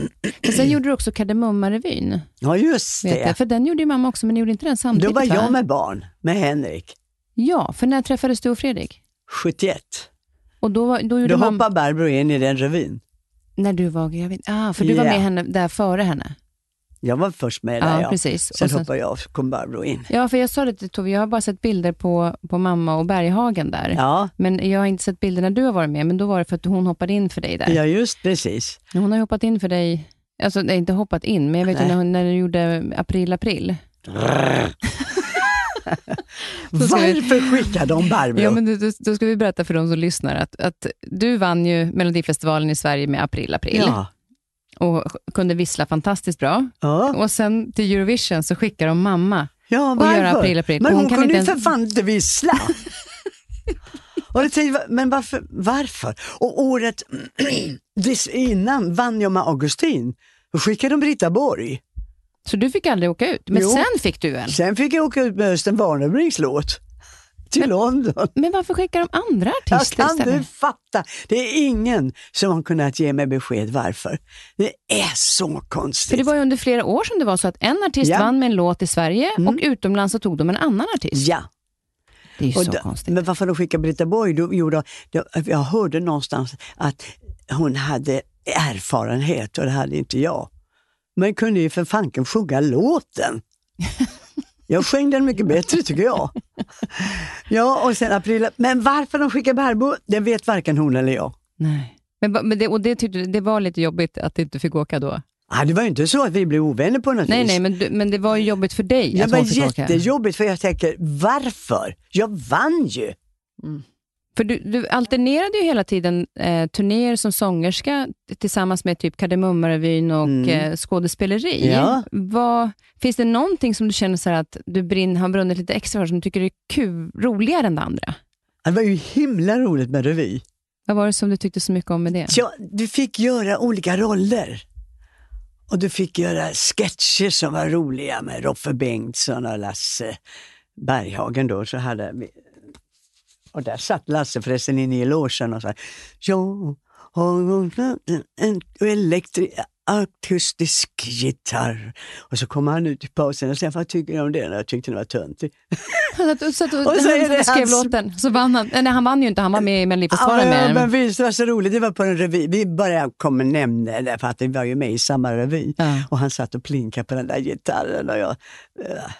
Men sen gjorde du också Kardemummarevyn. ja, just det. jag. För den gjorde ju mamma också, men ni gjorde inte den Då samtidigt var jag va? med barn, med Henrik, Ja, för när träffades du och Fredrik? 71. Och då, var- då gjorde Då mamma... hoppade Barbro in i den revyn. När du var gravid? Ah, för du var Ja. med henne där före henne? Jag var först med där, ja. precis. Sen, sen- hoppade jag så kom Barbro in. Ja, för jag sa det till Tove, jag har bara sett bilder på, på mamma och Berghagen där. Ja, Men jag har inte sett bilder när du har varit med, men då var det för att hon hoppade in för dig där. ja just precis. Hon har hoppat in för dig, alltså nej, inte hoppat in, men jag vet ju när, hon- när du gjorde april, april. (laughs) Ska vi- Varför skickade de Barbro? Ja, men då- då ska vi berätta för de som lyssnar att, att du vann ju Melodifestivalen i Sverige med april, april ja. Och kunde vissla fantastiskt bra. Ja. Och sen till Eurovision så skickar de mamma. ja, Och varför? april, april. Men hon, hon kunde ju inte för ens- fan inte vissla. (laughs) och jag tänkte, men varför? varför? Och året (clears throat) innan vann jag med Augustin. Då skickade de Britta Borg. Så du fick aldrig åka ut, men Jo. sen fick du en. Sen fick jag åka ut med Östen Warnerbrings låt. Till London. Men varför skickar de andra Jag artister kan du istället? fatta? Det är ingen som har kunnat ge mig besked varför. Det är så konstigt. För det var ju under flera år som det var så att en artist Ja. Mm. vann med en låt i Sverige och utomlands så tog de en annan artist. Ja. Det är ju Och så då- konstigt. Men varför de skickade Britta Borg? Då, jo, då, då, jag hörde någonstans att hon hade erfarenhet och det hade inte jag. Men kunde ju för fanken sjunga låten. (laughs) Jag sjöng den mycket bättre tycker jag. Ja, och sen april. Men varför de skickar Barbro, det vet varken hon eller jag. Nej. Men, men det, och det, tyckte, det var lite jobbigt att du inte fick åka då? Ah, det var ju inte så att vi blev ovänner på något Nej, vis. nej, men, du, men det var ju jobbigt för dig Det var åka. jättejobbigt för jag tänker, varför? Jag vann ju. För du, du alternerade ju hela tiden eh, turnéer som sångerska tillsammans med typ Kardemummarevyn och eh, skådespeleri. Mm. Ja. Vad, finns det någonting som du känner så här att du brinn, har brunnit lite extra för, som du tycker är kul, roligare än det andra? Det var ju himla roligt med revy. Vad var det som du tyckte så mycket om med det? Ja, du fick göra olika roller. Och du fick göra sketcher som var roliga med Roffe Bengtsson och Lasse Berghagen då. Så hade vi, och där satt Lasse förresten inne i logen och sa Jag har en elektri- akustisk gitarr. Och så kom han ut i pausen och sa vad tycker du om det? Och jag tyckte det var satt och, (laughs) Och så är det skrev hans- låten, så vann han. Nej, han vann ju inte, han var med i Melodifestivalen Ja, med men visst, det var så roligt. Det var på en revy. Vi bara kommer nämna det för att vi var ju med i samma revy. Ja. Och han satt och plinkade på den där gitarren och jag... eh,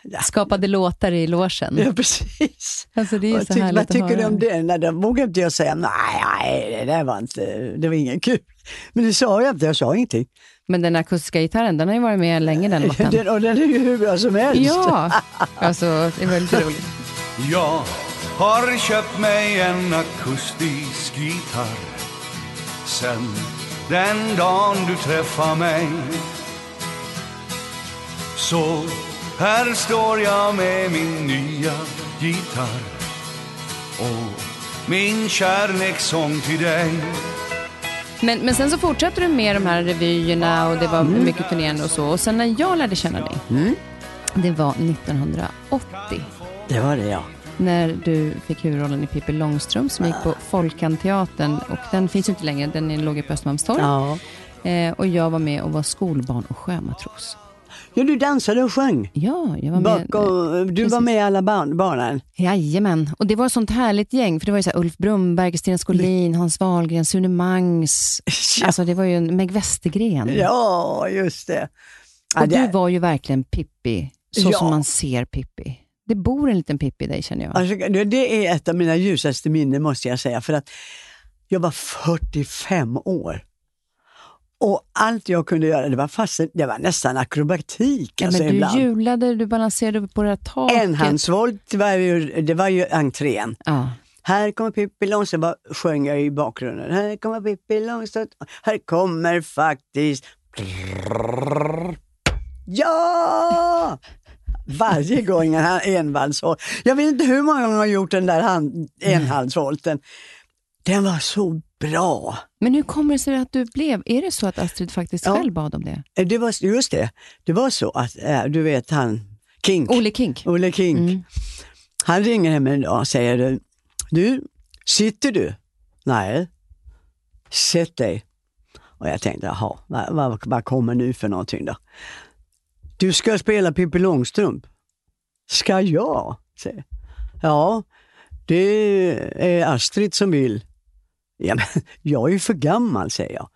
Ja, skapade låtar i logen. ja precis. Alltså, det är så tyck, vad tycker du om det? Nej, då vågade inte jag säga nej, nej, det där var inte, det var ingen kul. Men det sa jag inte, jag sa ingenting. Men den akustiska gitarren, den har ju varit med länge den låten. (laughs) Den, och den är ju hur bra som helst. Ja, alltså det är väldigt roligt. (laughs) Jag har köpt mig en akustisk gitarr Sen den dagen du träffar mig Så här står jag med min nya gitarr Och min kärlekssång till dig Men, men sen så fortsatte du med de här revyerna och det var Mm. mycket turnerande och så. Och sen när jag lärde känna dig, det var 1980. Det var det ja. När du fick huvudrollen i Pippi Långstrump som gick på Folkanteatern. Och den finns ju inte längre, den låg på Östermalmstorg. ja. Eh, och jag var med och var skolbarn och sjömatros. Ja, du dansade och sjöng. Ja, jag var med. Bakom, du var med i alla barn, barnen. Jajamän, och det var ett sånt härligt gäng, för det var ju så här Ulf Brunnberg, Kristina Skolin, Hans Wahlgren, Sune Mangs. Ja. Alltså det var ju en Meg Westergren. Ja, just det. Ja, Och det- du var ju verkligen Pippi, så Ja. som man ser Pippi. Det bor en liten Pippi i dig känner jag. Alltså, det- det är ett av mina ljusaste minnen måste jag säga. För att jag var 45 år. Och allt jag kunde göra, det var, fast, det var nästan akrobatik. ja, alltså, men du ibland. hjulade, du balanserade på det här taket. Enhandsvolt var ju, det var ju entrén. Ja. Här kommer Pippi Långstrump, bara sjöng jag i bakgrunden. Här kommer Pippi Långstrump, här kommer faktiskt... Ja! Varje gång en enhandsvolt. Jag vet inte hur många gånger jag har gjort den där hand, enhandsvolten. Den var så bra. Men hur kommer det sig att du blev, är det så att Astrid faktiskt Ja. själv bad om det? Eh, Det var, just det, det var så att, äh, du vet han, Kink. Olle Kink? Olle Kink. Mm. Han ringer hem en dag och säger du, sitter du? Nej. Sätt dig. Och jag tänkte, jaha, vad, vad, vad kommer nu för någonting då? Du ska spela Pippi Långstrump. Ska jag? Säger. Ja, det är Astrid som vill. Ja, men (laughs) jag är ju för gammal, säger jag.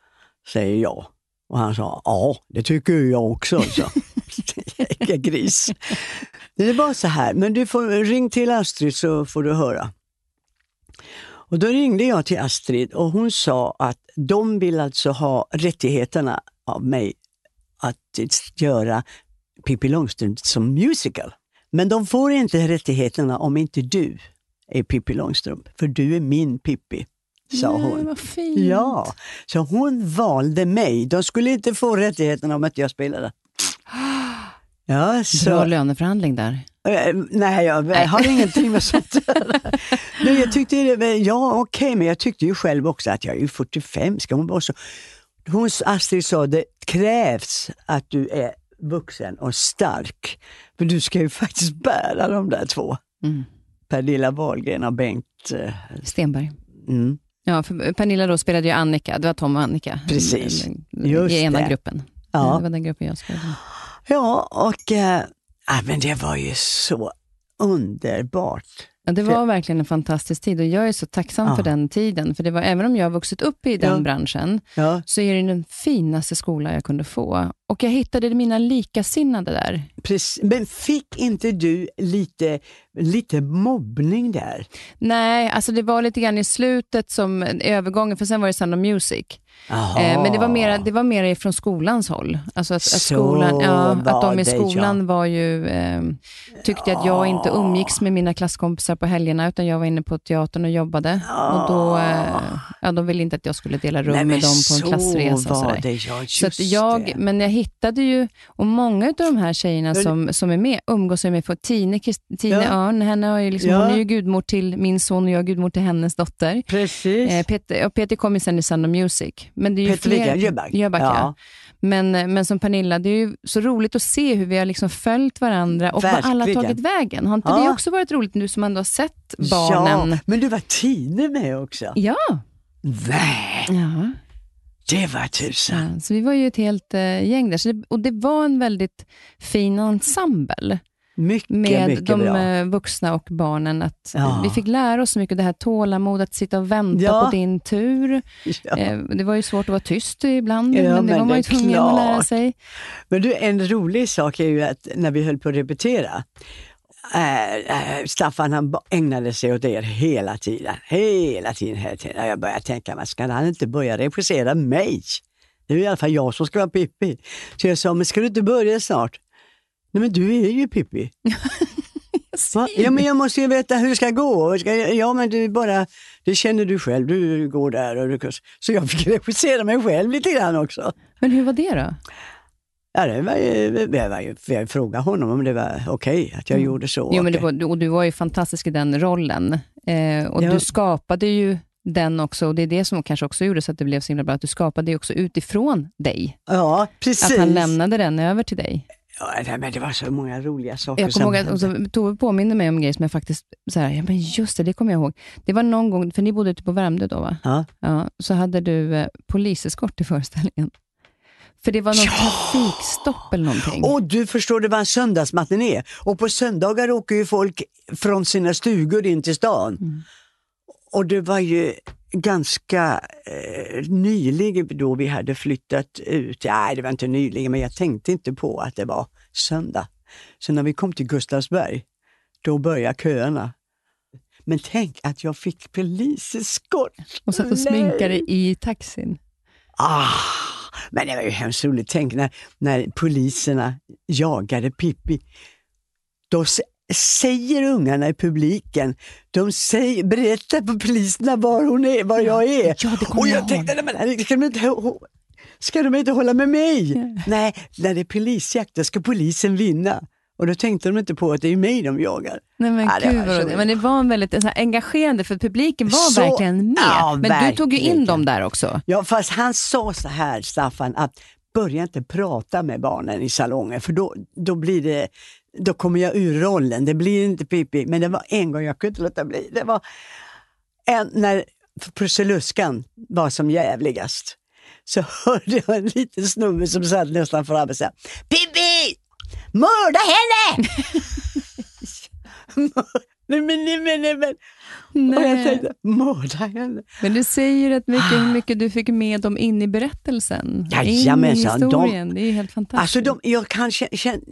Säger jag. Och han sa, ja, det tycker jag också. Så. (laughs) Jäkla gris. Det är bara så här, men du får ring till Astrid så får du höra. Och då ringde jag till Astrid och hon sa att de vill alltså ha rättigheterna av mig att göra Pippi Långstrump som musical. Men de får inte rättigheterna om inte du är Pippi Långstrump, för du är min Pippi, sa Nej, hon. vad fint. Ja, så hon valde mig. De skulle inte få rättigheterna om att jag spelade. Ja, Bra så, löneförhandling där. Eh, nej, jag har ingenting med sånt. (laughs) Nej, jag tyckte, Ja, okej, men jag tyckte ju själv också att jag är ju 45, ska hon vara så... Hon, Astrid sa, det krävs att du är vuxen och stark. För du ska ju faktiskt bära de där två Mm. Pernilla Wahlgren och Bengt... eh, Stenberg. Mm. Ja, för Pernilla då spelade ju Annika. Det var Tom och Annika. Precis. I, Just I ena det. gruppen. Ja. Det var den gruppen jag spelade. Ja, och ja, men det var ju så underbart. Ja, det var verkligen en fantastisk tid och jag är så tacksam Ja. för den tiden. För det var, även om jag har vuxit upp i den Ja. branschen, så är det den finaste skola jag kunde få. Och jag hittade mina likasinnade där. precis. Men fick inte du lite, lite mobbning där? Nej, alltså det var lite grann i slutet som övergången, för sen var det Sound of Music. Eh, men det var mera, det var mera från skolans håll. Alltså att, att, Så skolan, ja, att de i skolan var ju, eh, tyckte att jag inte umgicks med mina klasskompisar på helgerna, utan jag var inne på teatern och jobbade. Och då, eh, ja, de ville inte att jag skulle dela rum Nej, med dem på en så klassresa. Så att jag, men jag hittade ju, och många av de här tjejerna som, som är med umgås jag med. För Tine, Tine Ja. Örn, henne har ju liksom, Ja. hon är ju gudmor till min son och jag är gudmor till hennes dotter. Precis. Eh, Peter, och Peter kom ju sen i Sound of Music. Men det är ju Peter fler, Jöback. Jöback ja. Ja. Men, men som Pernilla, det är ju så roligt att se hur vi har liksom följt varandra och vad alla har Verkligen. tagit vägen. Har inte Ja. det också varit roligt, du som ändå har sett barnen? Ja, men du var Tine med också? Ja. Nej, ja. Det var tusan. ja. Så vi var ju ett helt uh, gäng där. Det, och det var en väldigt fin ensemble Mycket, med mycket de bra. eh, vuxna och barnen. Att Ja. Vi fick lära oss så mycket, det här tålamod, att sitta och vänta Ja. på din tur. Ja. Eh, Det var ju svårt att vara tyst ibland, men det men var man ju tvungen att lära sig. Men du, en rolig sak är ju att när vi höll på att repetera, äh, Staffan han ägnade sig åt er hela tiden. Hela tiden, hela tiden. Jag började tänka, men ska han inte börja regissera mig? Det är i alla fall jag som ska vara Pippi. Så jag sa, men ska du inte börja snart? Nej men du är ju Pippi. (laughs) Ja men jag måste ju veta hur det ska gå. Ja men du bara, det känner du själv, du går där och du... Så jag fick regissera mig själv lite grann också. Men hur var det då? Ja, det var ju, ju, jag frågade honom om det var okej att jag gjorde så. Jo, men det var, och du var ju fantastisk i den rollen. Eh, och Ja. du skapade ju den också, och det är det som kanske också gjorde så att det blev så himla bra, att du skapade det också utifrån dig. Ja, precis. Att han lämnade den över till dig. Ja, men det var så många roliga saker Jag kommer ihåg att så, Tove påminner mig om grejer som jag faktiskt, så här, ja men just det, det kommer jag ihåg. Det var någon gång, för ni bodde ute på Värmdö då va? Ja. Ja, så hade du eh, poliseskort i föreställningen. För det var någon Ja! trafikstopp eller någonting. Och du förstår, det var en söndagsmatiné och på söndagar åker ju folk från sina stugor in till stan. Mm. Och det var ju ganska eh, nyligen då vi hade flyttat ut. Nej, det var inte nyligen, men jag tänkte inte på att det var söndag. Så när vi kom till Gustavsberg, då började köerna. Men tänk att jag fick poliseskort. och satt och sminkade i taxin. Ah, men det var ju hemskt roligt. Tänk när, när poliserna jagade Pippi. Då säger ungarna i publiken, de säger, berättar för poliserna var hon är, var jag är. Ja, det Och jag jag tänkte, nej, men ska de inte, ska de inte hålla med mig? Nej, när det är polisjakt då ska polisen vinna. Och då tänkte de inte på att det är mig de jagar. Nej men Ja, det gud var så roligt. Men det var en väldigt så här, engagerande, för publiken var Så- verkligen med. Ja, men du tog ju in verkligen. dem där också. Ja, fast han sa så här, Staffan, att börja inte prata med barnen i salongen för då, då blir det då kommer jag ur rollen, det blir inte Pippi. Men det var en gång jag kunde inte låta bli. Det var en, när Prussiluskan var som jävligast. Så (laughs) hörde jag en liten snubbe som satt nästan framme och sa Pippi! Mörda henne! (laughs) nej, men, nej, men, nej, men. Och jag Nej. tänkte, mörda henne? Men du säger rätt mycket hur mycket du fick med dem in i berättelsen. in i Jajamensan, de- historien. Det är ju helt fantastiskt. Alltså de, jag, kan,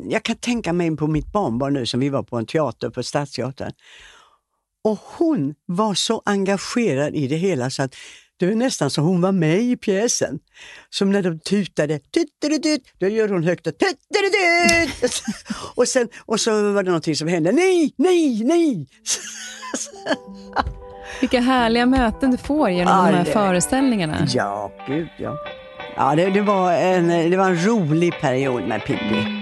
jag kan tänka mig på mitt barnbarn nu som vi var på en teater på Stadsteatern. Och hon var så engagerad i det hela så att det var nästan som hon var med i pjäsen. Som när de tutade, tuttelutut, då gör hon högt och tuttelutut. (laughs) och, sen, och så var det någonting som hände, nej, nej, nej. (laughs) Vilka härliga möten du får genom Ja, de här det- föreställningarna. Ja, gud ja. Ja, det, det, var en, det var en rolig period med Pippi.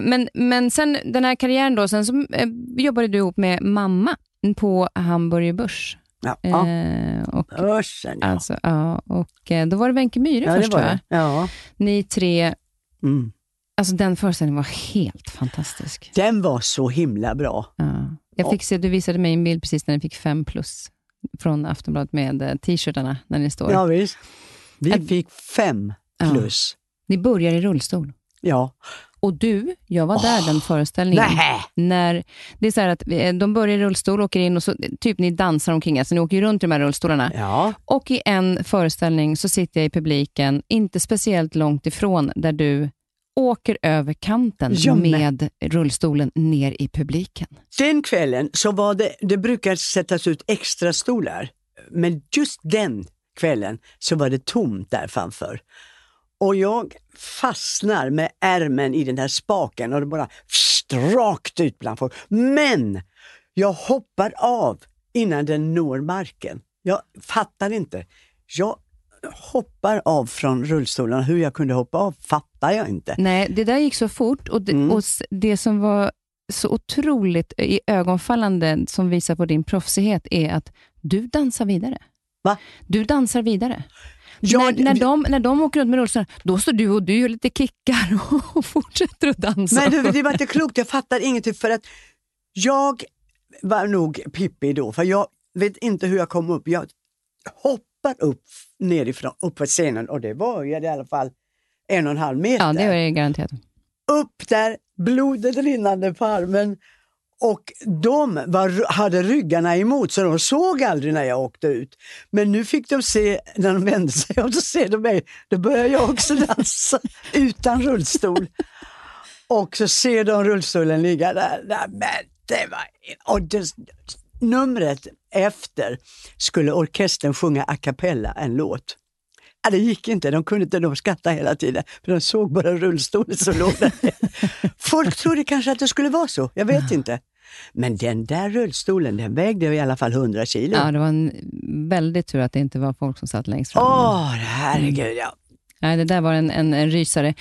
Men, men sen den här karriären då, sen så eh, jobbade du ihop med mamma på Hamburger Börs. Ja, ja. Eh, och, Örsen, ja. alltså, ja, och eh, då var det Wenche Myhre ja, först, det. Ja. Ni tre, Mm. alltså den föreställningen var helt fantastisk. Den var så himla bra. Ja. Jag fick se, du visade mig en bild precis när ni fick fem plus från Aftonbladet med eh, t-shirtarna när ni står. Ja, visst. Vi Att- fick fem plus. Ni börjar i rullstol. Ja. Och du, jag var där den föreställningen. Nej. När, det är så här att eh, de börjar i rullstol, åker in och så, typ ni dansar omkring, alltså ni åker ju runt i de här rullstolarna. Ja. Och i en föreställning så sitter jag i publiken, inte speciellt långt ifrån, där du åker över kanten Jag med. med rullstolen ner i publiken. Den kvällen så var det, det brukar sättas ut extra stolar. Men just den kvällen så var det tomt där framför. Och jag fastnar med ärmen i den här spaken och det bara rakt ut bland folk. Men jag hoppar av innan den når marken. Jag fattar inte. Jag hoppar av från rullstolen. Hur jag kunde hoppa av fattar jag inte. Nej, det där gick så fort och det, Mm. och det som var så otroligt i ögonfallande som visar på din proffsighet är att du dansar vidare. Va? Du dansar vidare. Ja, när, när, de, när de åker runt med rullstolar, då står du och du gör lite kickar (laughs) och fortsätter att dansa. Men det, det var inte klokt, jag fattar ingenting för att jag var nog Pippi då, för jag vet inte hur jag kom upp. Jag hoppar upp nerifrån, upp på scenen och det var ju i alla fall en och en halv meter. ja, det är det garanterat. Upp där, blodet rinnande på armen och de var, hade ryggarna emot så de såg aldrig när jag åkte ut. Men nu fick de se, när de vände sig om så ser de mig, då börjar jag också dansa (laughs) utan rullstol. Och så ser de rullstolen ligga där. Nej, men det var, och det, numret efter skulle orkestern sjunga a cappella en låt. Ja, det gick inte, de kunde inte, de skrattade hela tiden, för de såg bara rullstolen som låg där. (laughs) Folk trodde kanske att det skulle vara så, jag vet inte. Men den där rullstolen, den vägde i alla fall 100 kilo. Ja, det var en väldigt tur att det inte var folk som satt längst fram. Åh, herregud ja. Nej, det där var en, en, en rysare.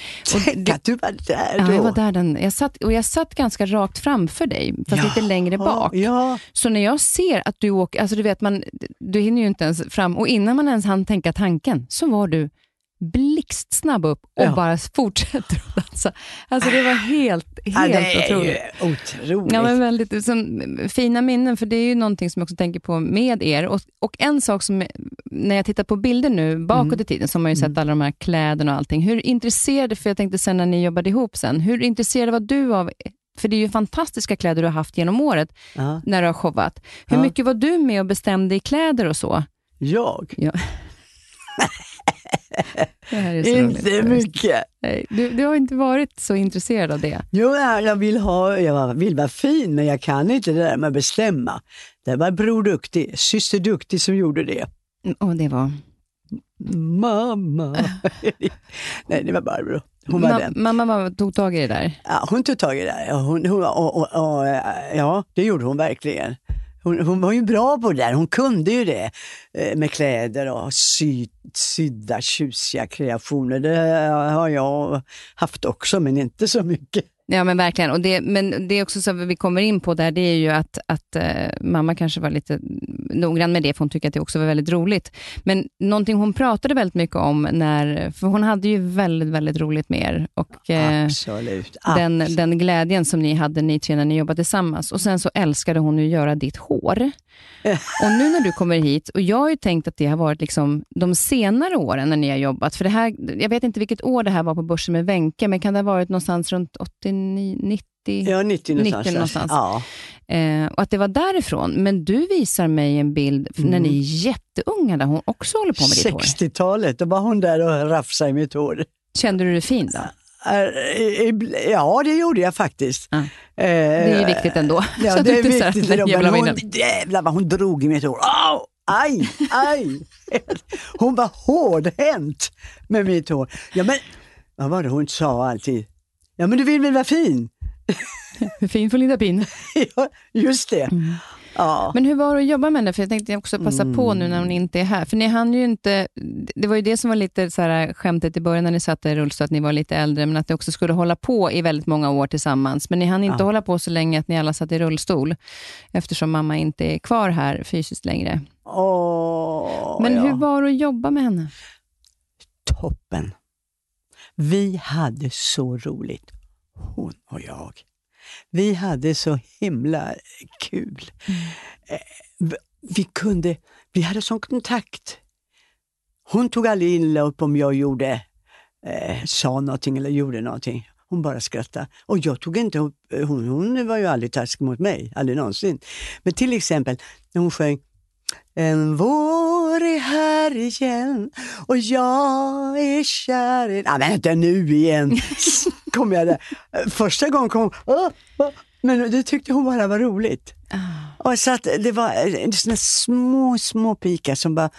Tänk att du var där ja, då. jag var där den, jag satt, och jag satt ganska rakt framför dig, fast lite längre bak. Ja, Så när jag ser att du åker, alltså du vet, man, du hinner ju inte ens fram, och innan man ens hann tänka tanken, så var du blixtsnabb upp och Ja. bara (laughs) fortsätter att dansa. Alltså det var helt, ja helt det är otroligt. ju otroligt. Ja, men väldigt som, fina minnen, för det är ju någonting som jag också tänker på med er. Och, och en sak som, när jag tittar på bilder nu bakåt Mm. i tiden, så har man ju sett alla de här kläderna och allting. Hur intresserad, för jag tänkte sen när ni jobbade ihop sen, hur intresserad var du av, för det är ju fantastiska kläder du har haft genom året ja. när du har showat. Hur Ja. mycket var du med och bestämde i kläder och så? Jag? Ja. (laughs) det här är så Inte roligt. mycket. Nej, Du, du har inte varit så intresserad av det. Jo, ja, jag vill, ha, jag vill vara fin, men jag kan inte det där med att bestämma. Det var Bror Duktig, syster Duktig som gjorde det. Och det var... Mamma. (laughs) Nej, det var Barbro. Hon var Ma- den. mamma var- tog tag i det där. Ja, hon tog tag i det. där. Hon, hon, och, och, och, ja, det gjorde hon verkligen. Hon, hon var ju bra på det där. Hon kunde ju det eh, med kläder och sy, sydda tjusiga kreationer. Det har jag haft också, men inte så mycket. Ja men verkligen. Och det, men det är också så vi kommer in på där, det är ju att, att eh, mamma kanske var lite noggrann med det, för hon tycker att det också var väldigt roligt. Men någonting hon pratade väldigt mycket om, när, för hon hade ju väldigt, väldigt roligt med er. Och, eh, Absolut. den, Absolut. den glädjen som ni hade, ni tre, när ni jobbade tillsammans. Och sen så älskade hon ju att göra ditt hår. (laughs) Och nu när du kommer hit, och jag har ju tänkt att det har varit liksom de senare åren när ni har jobbat, för det här, jag vet inte vilket år det här var på börsen med Wenche, men kan det ha varit någonstans runt 89, 90? Ja, 90 någonstans. 90 någonstans. Ja. Eh, och att det var därifrån. Men du visar mig en bild f- när ni är jätteunga, där hon också håller på med ditt hår. 60-talet, då var hon där och rafsade i mitt hår. Kände du dig fin då? Ja, det gjorde jag faktiskt. Ja. Eh, Det är ju viktigt ändå. Ja, (laughs) Så det är viktigt. "Nej, idag, jävla Men minnen." hon, jävlar vad hon drog i mitt hår. Au! Aj, aj! Hon var hårdhänt med mitt hår. Ja, men, vad var det hon sa alltid? Ja, men du vill väl vara fin? (laughs) Fin får Linda Pin? (laughs) ja, just det. Mm. Ja. Men hur var det att jobba med henne? För jag tänkte också passa på nu när hon inte är här. För ni hann ju inte... Det var ju det som var lite så här skämtet i början när ni satt i rullstol, att ni var lite äldre, men att ni också skulle hålla på i väldigt många år tillsammans. Men ni hann inte Ja. hålla på så länge att ni alla satt i rullstol, eftersom mamma inte är kvar här fysiskt längre. Åh, Men ja. hur var det att jobba med henne? toppen. Vi hade så roligt, hon och jag. Vi hade så himla kul. Eh, v- Vi kunde, vi hade sån kontakt. Hon tog aldrig illa upp om jag gjorde, eh, sa någonting eller gjorde någonting. Hon bara skrattade. Och jag tog inte upp, eh, hon, hon var ju aldrig taskig mot mig, aldrig någonsin. Men till exempel när hon sjöng en vår är här igen och jag är kär i... Nej men inte nu igen, (laughs) kom jag där. Första gången kom hon, men det tyckte hon bara var roligt. Och så att det var eh, såna små, små pikar som var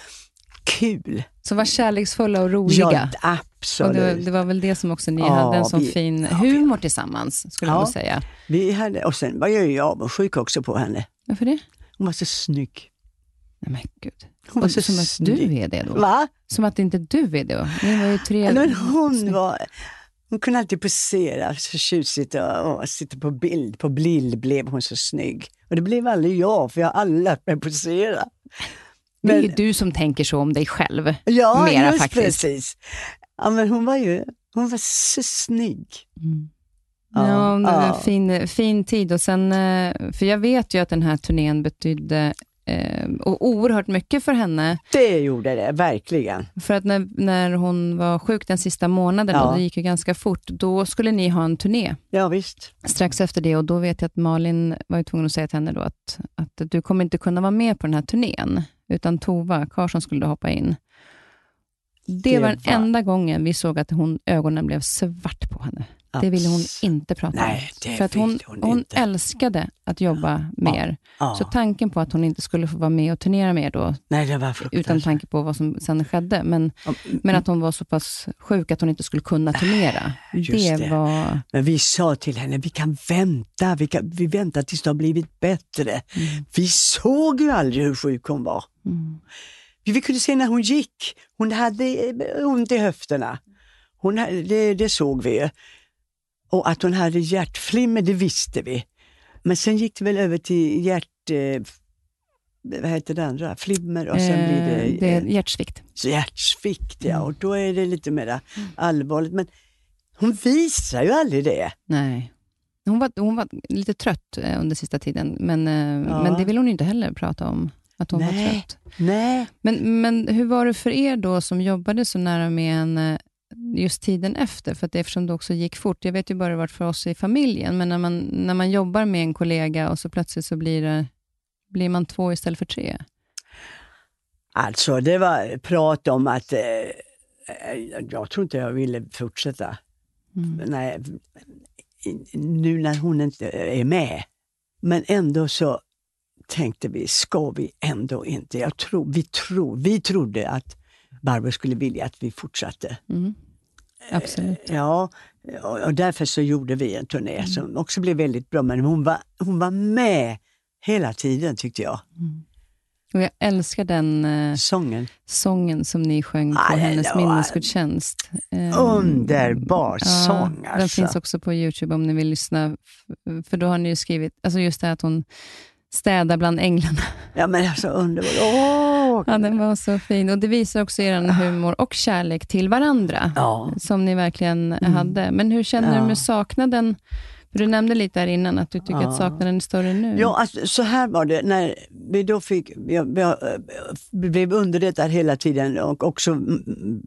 kul. Som var kärleksfulla och roliga. Ja, absolut. det, det var väl det som också ni Ja, hade en sån vi- fin ja, humor tillsammans, skulle jag Ja. säga. Vi hade, och sen var jag ju avundsjuk också på henne. Varför det? Hon var så snygg. Nej men gud. Hon Och så som att du är det då? Va? Som att inte du är det då? Ni var ju tre... Men hon var... Hon kunde alltid posera så tjusigt och, och sitta på bild. På bild blev hon så snygg. Och det blev aldrig jag, för jag har aldrig lärt mig posera. det är ju men- du som tänker så om dig själv. Ja, Mera just faktiskt. precis. Ja, men hon var ju hon var så snygg. Ja, Ja, det var en fin, fin tid. Och sen, eh, för jag vet ju att den här turnén betydde och oerhört mycket för henne. Det gjorde det, verkligen. För att när, när hon var sjuk den sista månaden, Ja. och det gick ju ganska fort, då skulle ni ha en turné Ja, visst. strax efter det. Och då vet jag att Malin var tvungen att säga till henne då att, att du kommer inte kunna vara med på den här turnén, utan Tova Karlsson skulle ha in. Det, Det var den var- enda gången vi såg att hon, ögonen blev svart på henne. Det ville hon inte prata Nej, om. För att hon, hon hon älskade att jobba med er. Ja. Så tanken på att hon inte skulle få vara med och turnera med er då, Nej, utan tanke på vad som sen skedde, men, Ja, men att hon var så pass sjuk att hon inte skulle kunna turnera. Just det, det. var... Men vi sa till henne, vi kan vänta, vi, kan, vi väntar tills det har blivit bättre. Vi såg ju aldrig hur sjuk hon var. Mm. Vi kunde se när hon gick, hon hade eh, ont i höfterna. Hon, det, det såg vi ju. Och att hon hade hjärtflimmer, det visste vi. Men sen gick det väl över till hjärt... Eh, vad heter det andra? Flimmer och sen blir det, Eh, det är eh, hjärtsvikt. hjärtsvikt. Ja, och då är det lite mer allvarligt. Men hon visar ju aldrig det. Nej. Hon var, hon var lite trött eh, under sista tiden, men, eh, Ja. men det vill hon inte heller prata om, att hon var Nej. trött. Nej. Men, men hur var det för er då som jobbade så nära med henne just tiden efter? För att eftersom det också gick fort. Jag vet ju bara hur det varit för oss i familjen, men när man, när man jobbar med en kollega och så plötsligt så blir, det, blir man två istället för tre. Alltså, det var prat om att eh, eh, jag tror inte jag ville fortsätta. Mm. Nej, nu när hon inte är med. Men ändå så tänkte vi, ska vi ändå inte? Jag tror, vi, tror, vi trodde att Barbro skulle vilja att vi fortsatte. Mm. Absolut. Ja, och, därför så gjorde vi en turné som också blev väldigt bra. Men hon var, hon var med hela tiden tyckte jag. Och jag älskar den eh, Sången. sången som ni sjöng på Ja, det hennes minnesgudstjänst. Eh, Underbar sång Den alltså. finns också på Youtube om ni vill lyssna. För då har ni ju skrivit, alltså just det här att hon städar bland änglarna. Ja men alltså underbart. Åh! Ja, den var så fin. Och det visar också er humor och kärlek till varandra, Ja. som ni verkligen hade. Men hur känner du Ja. med saknaden? För du nämnde lite här innan att du tycker Ja. att saknaden är större nu. Ja, alltså, så här var det när vi då fick, jag, jag, vi blev underrättade hela tiden och också mm,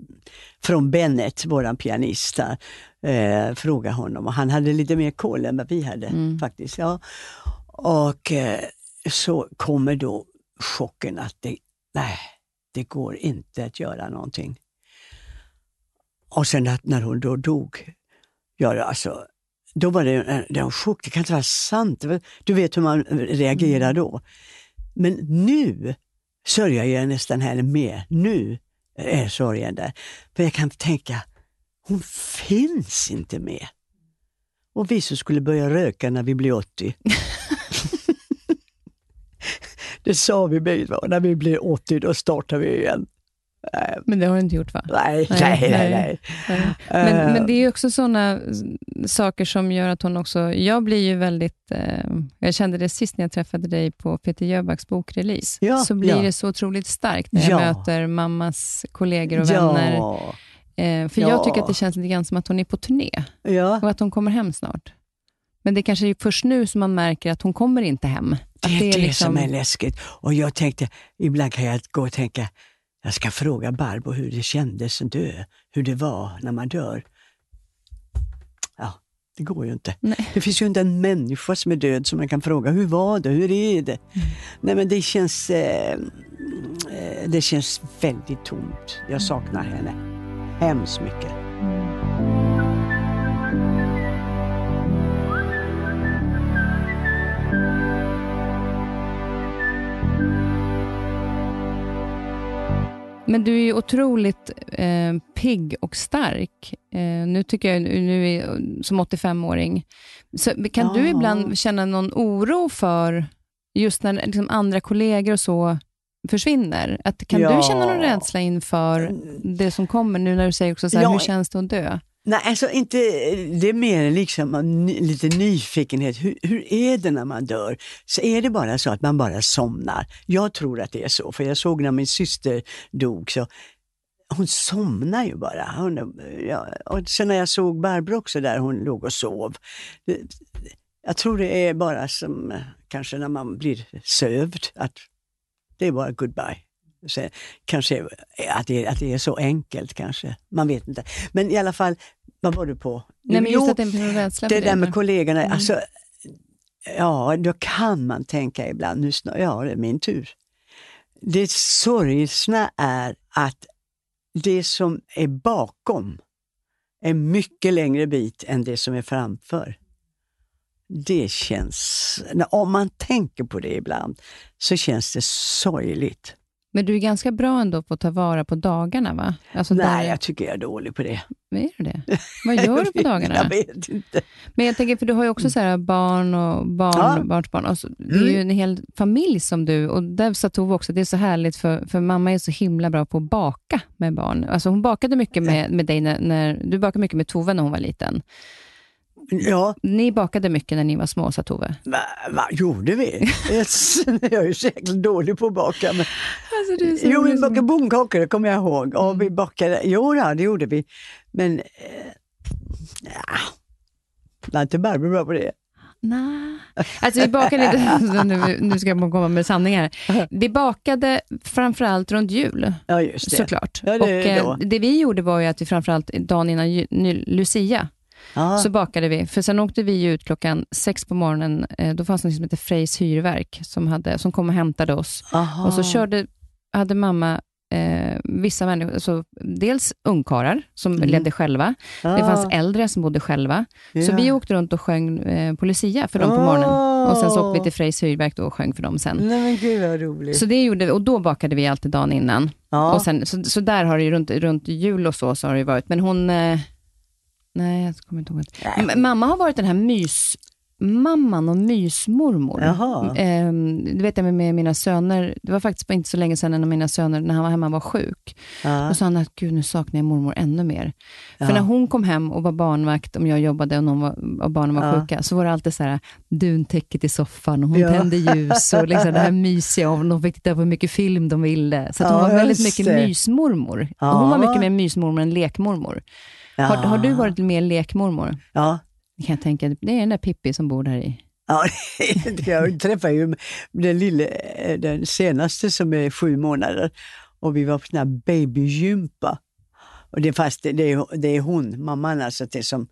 från Bennet, våran pianist, eh, frågade honom och han hade lite mer koll än vad vi hade Mm. faktiskt. Ja. Och eh, så kommer då chocken att det, nej, det går inte att göra någonting. Och sen att när hon då dog, ja alltså, då var det en, det var en chock, det kan inte vara sant. Du vet hur man reagerar då. Men nu sörjer jag nästan henne mer. Nu är sorgen där. För jag kan tänka, hon finns inte med. Och vi som skulle börja röka när vi blir 80. (laughs) Det sa vi bägge två. När vi blir 80 då startar vi igen. Eh, men det har du inte gjort va? Nej, nej, nej. nej, nej. nej. Men, uh, men, det är också sådana saker som gör att hon också... Jag blir ju väldigt... Uh, jag kände det sist när jag träffade dig på Peter Jöbacks bokrelease. Ja, så blir ja. det så otroligt starkt när jag ja. möter mammas kollegor och vänner. Uh, för jag tycker att det känns lite grann som att hon är på turné och att hon kommer hem snart. Men det kanske är först nu som man märker att hon kommer inte hem. Det är det, är liksom... som är läskigt. Och jag tänkte, ibland kan jag gå och tänka, jag ska fråga Barbro hur det kändes att dö, hur det var när man dör. Ja, det går ju inte. Nej. Det finns ju inte en människa som är död som man kan fråga, hur var det, hur är det? Mm. Nej men det känns, eh, eh det känns väldigt tomt. Jag saknar henne hemskt mycket. Men du är ju otroligt eh, pigg och stark. Eh, nu tycker jag, nu är, som 85-åring. Så kan ja. du ibland känna någon oro för, just när liksom, andra kollegor och så försvinner? Att, kan ja. du känna någon rädsla inför det som kommer, nu när du säger också så här, ja. hur känns det att dö? Nej, alltså inte, det är mer liksom lite nyfikenhet. Hur, hur är det när man dör? Så är det bara så att man bara somnar? Jag tror att det är så, för jag såg när min syster dog, så hon somnar ju bara. Hon, ja, och sen när jag såg Barbro också där, hon låg och sov. Jag tror det är bara som eh, kanske när man blir sövd, att det är bara goodbye. Så, kanske att det, att det är så enkelt kanske, man vet inte. Men i alla fall, vad var du på? Nej, men just att det är det, där med kollegorna, mm. alltså, ja då kan man tänka ibland, nu ja det är min tur. Det sorgsna är att det som är bakom är mycket längre bit än det som är framför. Det känns, om man tänker på det ibland, så känns det sorgligt. Men du är ganska bra ändå på att ta vara på dagarna, va? Alltså Nej, där... jag tycker jag är dålig på det. är du det? Vad gör du på (laughs) dagarna? jag vet inte. Men jag tänker, för du har ju också så barn och barn, ja. barnsbarn. Alltså, det är mm. ju en hel familj som du, och där sa Tove också, det är så härligt, för, för mamma är så himla bra på att baka med barn. Alltså hon bakade mycket med, med dig, när, när, du bakade mycket med Tove när hon var liten. Ja. Ni bakade mycket när ni var små, sa Tove. Va, va, gjorde vi? (laughs) jag är säkert dålig på att baka. Men... Alltså, jo, vi bakade bondkakor, det kommer jag ihåg. Och vi mm. bakade, jo, ja, det gjorde vi. Men eh, ja, var inte Barbro bra på det? Nej. Alltså vi bakade inte, (laughs) nu, nu ska jag komma med sanningar. Vi bakade framförallt runt jul, ja, just det. såklart. Ja, det, och, eh, det vi gjorde var ju att vi framförallt dagen innan Lucia, Aha. så bakade vi. För sen åkte vi ut klockan sex på morgonen. Eh, då fanns det något som hette Frejs hyrverk, som, hade, som kom och hämtade oss. Aha. Och så körde, hade mamma eh, vissa människor, alltså, dels ungkarlar som mm. ledde själva. Ah. Det fanns äldre som bodde själva. Yeah. Så vi åkte runt och sjöng eh, på Lucia för dem oh. på morgonen. Och Sen så åkte vi till Frejs hyrverk och sjöng för dem sen. Nej, men gud vad roligt. Så det gjorde vi, och då bakade vi alltid dagen innan. Ah. Och sen, så, så där har det ju runt, runt jul och så, så har det varit. Men hon... Eh, Nej, jag kommer inte ihåg. Mamma har varit den här mys mamman och mysmormor. Jaha. Eh, det vet jag med mina söner. Det var faktiskt inte så länge sedan en av mina söner, när han var hemma, var sjuk. Ja. Då sa han att gud, nu saknar jag mormor ännu mer. Ja. För när hon kom hem och var barnvakt, om jag jobbade och någon var, och barnen var ja. sjuka, så var det alltid så här, duntäcket i soffan och hon ja. tände ljus och liksom det här (laughs) mysiga. Och de fick titta på hur mycket film de ville. Så hon var väldigt mycket mysmormor. Och hon var mycket mer mysmormor än lekmormor. Har, har, du varit mer lekmormor? Ja. Det kan jag tänka. Det är den där Pippi som bor där i. Ja, (laughs) jag träffade ju den, lille, den senaste som är sju månader och vi var på sån här babygympa. Och det, fast det, är, det är hon, mamman alltså, det som,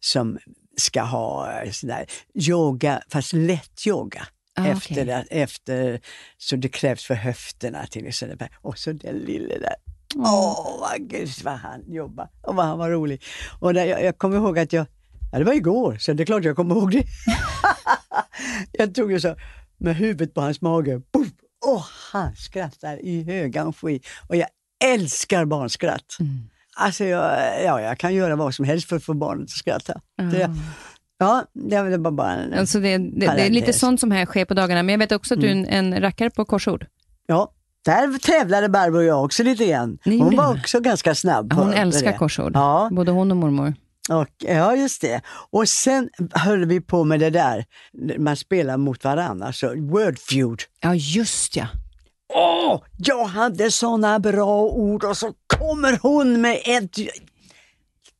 som ska ha sån där yoga, fast lätt yoga. Ah, efter, okay. efter, så det krävs för höfterna till exempel. Och så den lille där. Åh, oh, gud vad han jobbade och vad han var rolig. Och där, jag, jag kommer ihåg att jag, ja det var igår, så det är klart jag kommer ihåg det. (laughs) jag tog ju så med huvudet på hans mage, Puff! och han skrattar i högan sky. Och jag älskar barnskratt. Mm. Alltså jag, ja, jag kan göra vad som helst för att få barnet att skratta. Mm. Ja, det var var bara en... Alltså det, det, det är lite sånt som här sker på dagarna, men jag vet också att du är Mm. en, en rackare på korsord. Ja, där tävlade Barbro och jag också lite grann. Hon var också ganska snabb på Hon älskar det. korsord, Ja, både hon och mormor. och, ja, just det. Och sen höll vi på med det där, man spelar mot varandra, alltså word feud. Ja, just ja. Åh, jag hade såna bra ord och så kommer hon med ett...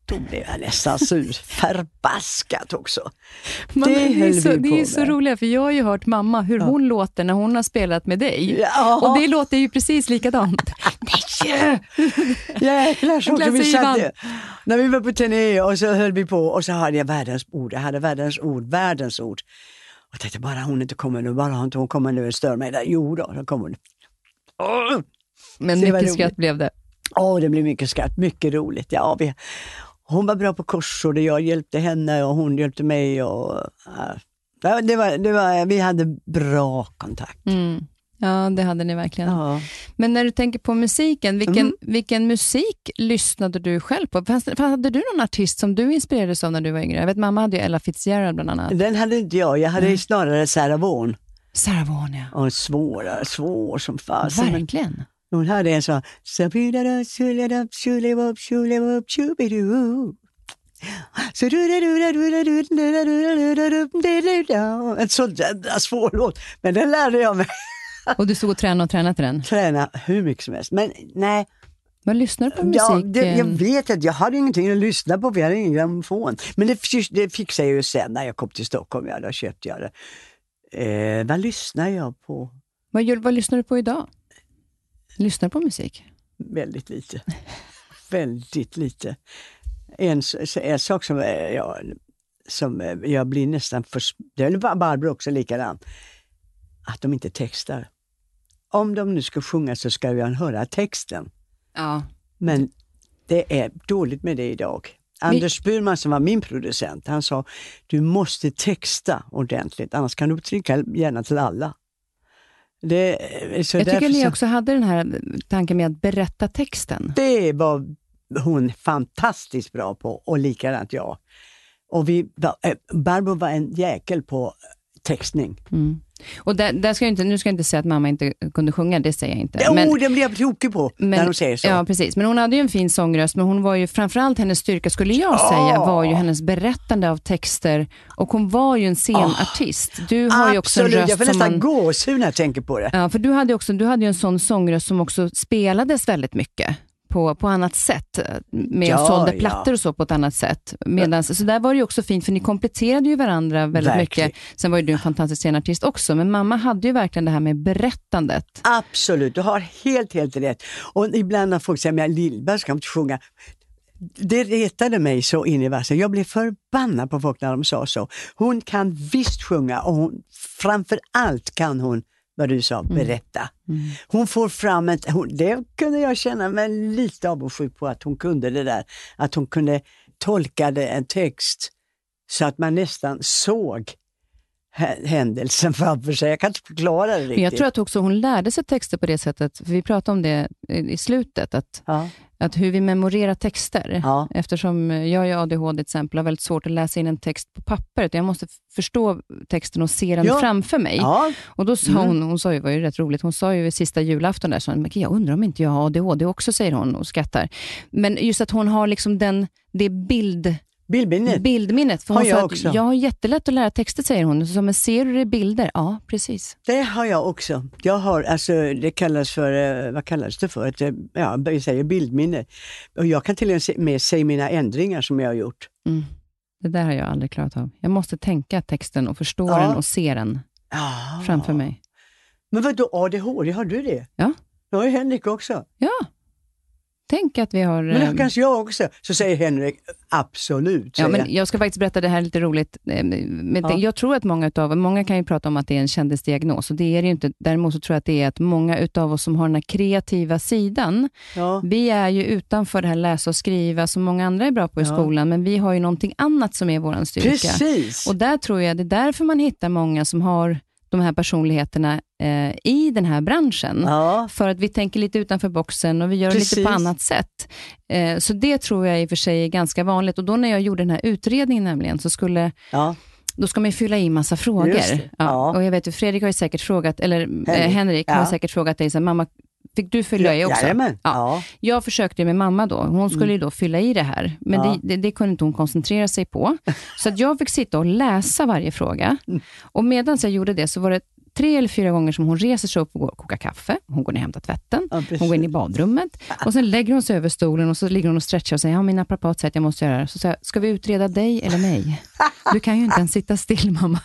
Då blev jag nästan sur. Förbaskat också. Man, det, höll är så, det är så med. roligt, för jag har ju hört mamma hur hon låter när hon har spelat med dig. Ja. Och det låter ju precis likadant. (laughs) Nej! Jäklar så vi satt. När vi var på turné och så höll vi på och så hade jag världens ord. Jag hade världens ord, världens ord. Och jag tänkte bara hon inte kommer nu, bara inte hon kommer nu och stör mig där. Jo då, då kommer hon. Åh, Men Det mycket skratt blev det. Åh, det blev mycket skratt, mycket roligt. Ja, vi, hon var bra på korsord och jag hjälpte henne och hon hjälpte mig. Och, äh, ja, det var, det var, vi hade bra kontakt. Mm. Ja, det hade ni verkligen. Ja. Men när du tänker på musiken, vilken, Mm. vilken musik lyssnade du själv på? Fanns, fanns- hade du någon artist som du inspirerades av när du var yngre? Jag vet mamma hade ju Ella Fitzgerald bland annat. Den hade inte jag, jag hade snarare Sarah Vaughan. Sarah Vaughan, ja. Och svåra, svår som fasen. Verkligen. Hon hade en sån... En sån jävla svår låt. Men den lärde jag mig (laughs) Och du stod och tränade och tränade till den. träna hur mycket som helst. Men nej, Vad lyssnar du på musik? ja, det, jag eh, vet att jag hade ingenting att lyssna på för jag hade ingen grammofon. Men det, det fixade jag ju sen när jag kom till Stockholm. Ja, då köpte jag det. Eh, vad lyssnar jag på? vad, vad lyssnar du på idag? Lyssnar du på musik? Väldigt lite. (laughs) Väldigt lite. En, en sak som, eh, jag, som eh, jag blir nästan för... Det är Barbro också likadant. Att de inte textar. Om de nu ska sjunga så ska jag höra texten. Ja. Men det är dåligt med det idag. Anders Burman som var min producent, han sa du måste texta ordentligt, annars kan du trycka gärna till alla. Det, så Jag tycker ni så- också hade den här tanken med att berätta texten. Det var hon fantastiskt bra på och likadant jag. Och vi, eh, Barbro var en jäkel på textning. Mm. Och där, där ska jag inte, nu ska jag inte säga att mamma inte kunde sjunga, det säger jag inte. Jo, Men- det blir jag tokig på när de säger så. Ja, precis. Men hon hade ju en fin sångröst, men hon var ju framförallt hennes styrka, skulle jag säga, var ju hennes berättande av texter. Och hon var ju en scenartist. Du har ju också en Absolut, röst jag får nästan gåshud när jag tänker på det. Ja, för du hade, också, du hade ju en sån sångröst som också spelades väldigt mycket. På, på annat sätt, med Ja, sålde ja. plattor och så på ett annat sätt. Medans, så där var det ju också fint, för ni kompletterade ju varandra väldigt Verkligen. mycket. Sen var ju du en fantastisk scenartist också, men mamma hade ju verkligen det här med berättandet. Absolut, du har helt, helt rätt. Och ibland när folk säger, men Lill-Babs kan inte sjunga. Det retade mig så in i vassen. Jag blev förbannad på folk när de sa så. Hon kan visst sjunga och hon, framför allt kan hon, vad du sa, berätta. Hon får fram ett, hon, det kunde jag känna mig lite avundsjuk på att hon kunde det där. Att hon kunde tolka det, en text så att man nästan såg hä- händelsen framför sig. Jag kan inte förklara det riktigt. Men jag tror att också hon lärde sig texter på det sättet, för vi pratade om det i i slutet, att, ja. Att hur vi memorerar texter. Ja. Eftersom jag är ADHD till exempel, har väldigt svårt att läsa in en text på pappret. Jag måste förstå texten och se den Ja. framför mig. Ja, Och då sa Mm. hon, hon sa ju, var ju rätt roligt, hon sa ju vid sista julafton där, så hon, "Men jag undrar om inte jag har ADHD också, säger hon och skrattar. Men just att hon har liksom den, det bild, bildminnet. bildminnet. För Har jag sa också. att jag har jättelätt att lära texter, säger hon. Så men ser du det i bilder? Ja, precis. Det har jag också. Jag har, alltså, det kallas för, eh, vad kallas det för? Ett, eh, ja, vi säger bildminne. Och jag kan till och med se mina ändringar som jag har gjort. Mm. Det där har jag aldrig klarat av. Jag måste tänka texten och förstå Ja. den och se den Ah. framför mig. Men vadå ADHD, har du det? Ja. Det har ju Henrik också. Ja. Tänk att vi har... Men det kanske jag också. Så säger Henrik, absolut. Ja, men jag. ska faktiskt berätta det här är lite roligt. Eh, Men Ja. Jag tror att många utav, många kan ju prata om att det är en kändisdiagnos och det är det ju inte. Däremot så tror jag att det är att många utav oss som har den här kreativa sidan, ja. vi är ju utanför det här läsa och skriva som många andra är bra på i Ja. skolan, men vi har ju någonting annat som är vår styrka. Precis. Och där tror jag, det är därför man hittar många som har de här personligheterna eh, i den här branschen. Ja. För att vi tänker lite utanför boxen och vi gör Precis. lite på annat sätt. Eh, så det tror jag i och för sig är ganska vanligt. Och då när jag gjorde den här utredningen nämligen, så skulle Ja. då ska man ju fylla i massa frågor. Det, ja. Och jag vet ju, Fredrik har ju säkert frågat, eller Henrik, Henrik, Henrik har ja. säkert frågat dig, så här, mamma, fick du fylla i också? Jajamän. Ja. Ja. Jag försökte med mamma då. Hon skulle ju då fylla i det här, men Ja. det, det, det kunde inte hon koncentrera sig på. (laughs) Så att jag fick sitta och läsa varje fråga. Och medan jag gjorde det så var det tre eller fyra gånger som hon reser sig upp och går och kokar kaffe. Hon går ner och hämtar tvätten. Ja, hon går in i badrummet. Och sen lägger hon sig över stolen och så ligger hon och stretchar och säger, ja min naprapat säger att jag måste göra det. Så säger jag, ska vi utreda dig eller mig? (laughs) Du kan ju inte ens sitta still mamma.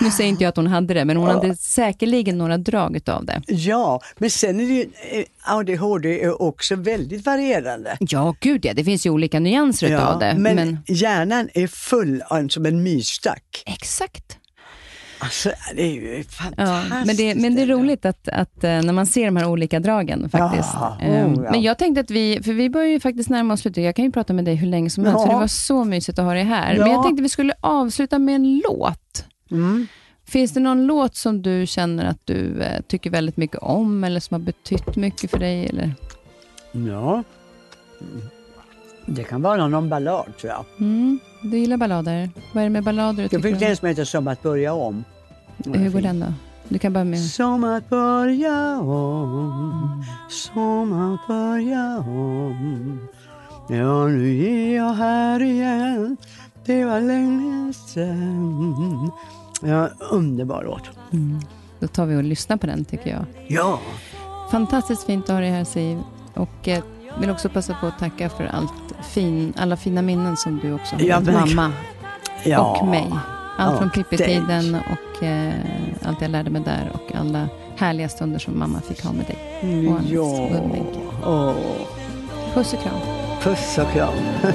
Nu säger inte jag att hon hade det, men hon hade säkerligen några drag utav det. ja, men sen är det ju, eh, ADHD är också väldigt varierande. Ja, gud ja. Det finns ju olika nyanser utav det. men, men... hjärnan är full av, som en myrstack. Exakt. Alltså, det är ju Ja, fantastiskt. men, det, men det är roligt att, att eh, när man ser de här olika dragen faktiskt. Ja, Ehm, oh, ja. Men jag tänkte att vi, för vi börjar ju faktiskt närma oss slutet. Jag kan ju prata med dig hur länge som helst, Ja. för det var så mysigt att ha dig här. Men Ja. jag tänkte att vi skulle avsluta med en låt. Mm. Finns det någon låt som du känner att du eh, tycker väldigt mycket om, eller som har betytt mycket för dig? Eller? Ja. Mm. Det kan vara någon ballad tror jag. Mm, du gillar ballader. Vad är det med ballader du Jag tycker fick om? en som heter Som att börja om. Hur går den då? Du kan börja med... Som att börja om, som att börja om. Ja, nu är jag här igen, det var länge sen. Ja, underbar låt. Då tar vi och lyssnar på den tycker jag. Ja, Fantastiskt fint att ha dig här Siv. Och eh, vill också passa på att tacka för allt fin, alla fina minnen som du också har Ja, med mamma ja. och mig. Allt från Pippi-tiden och eh, allt jag lärde mig där och alla härliga stunder som mamma fick ha med dig. Och hennes Ja, Puss och kram. puss och kram. (laughs)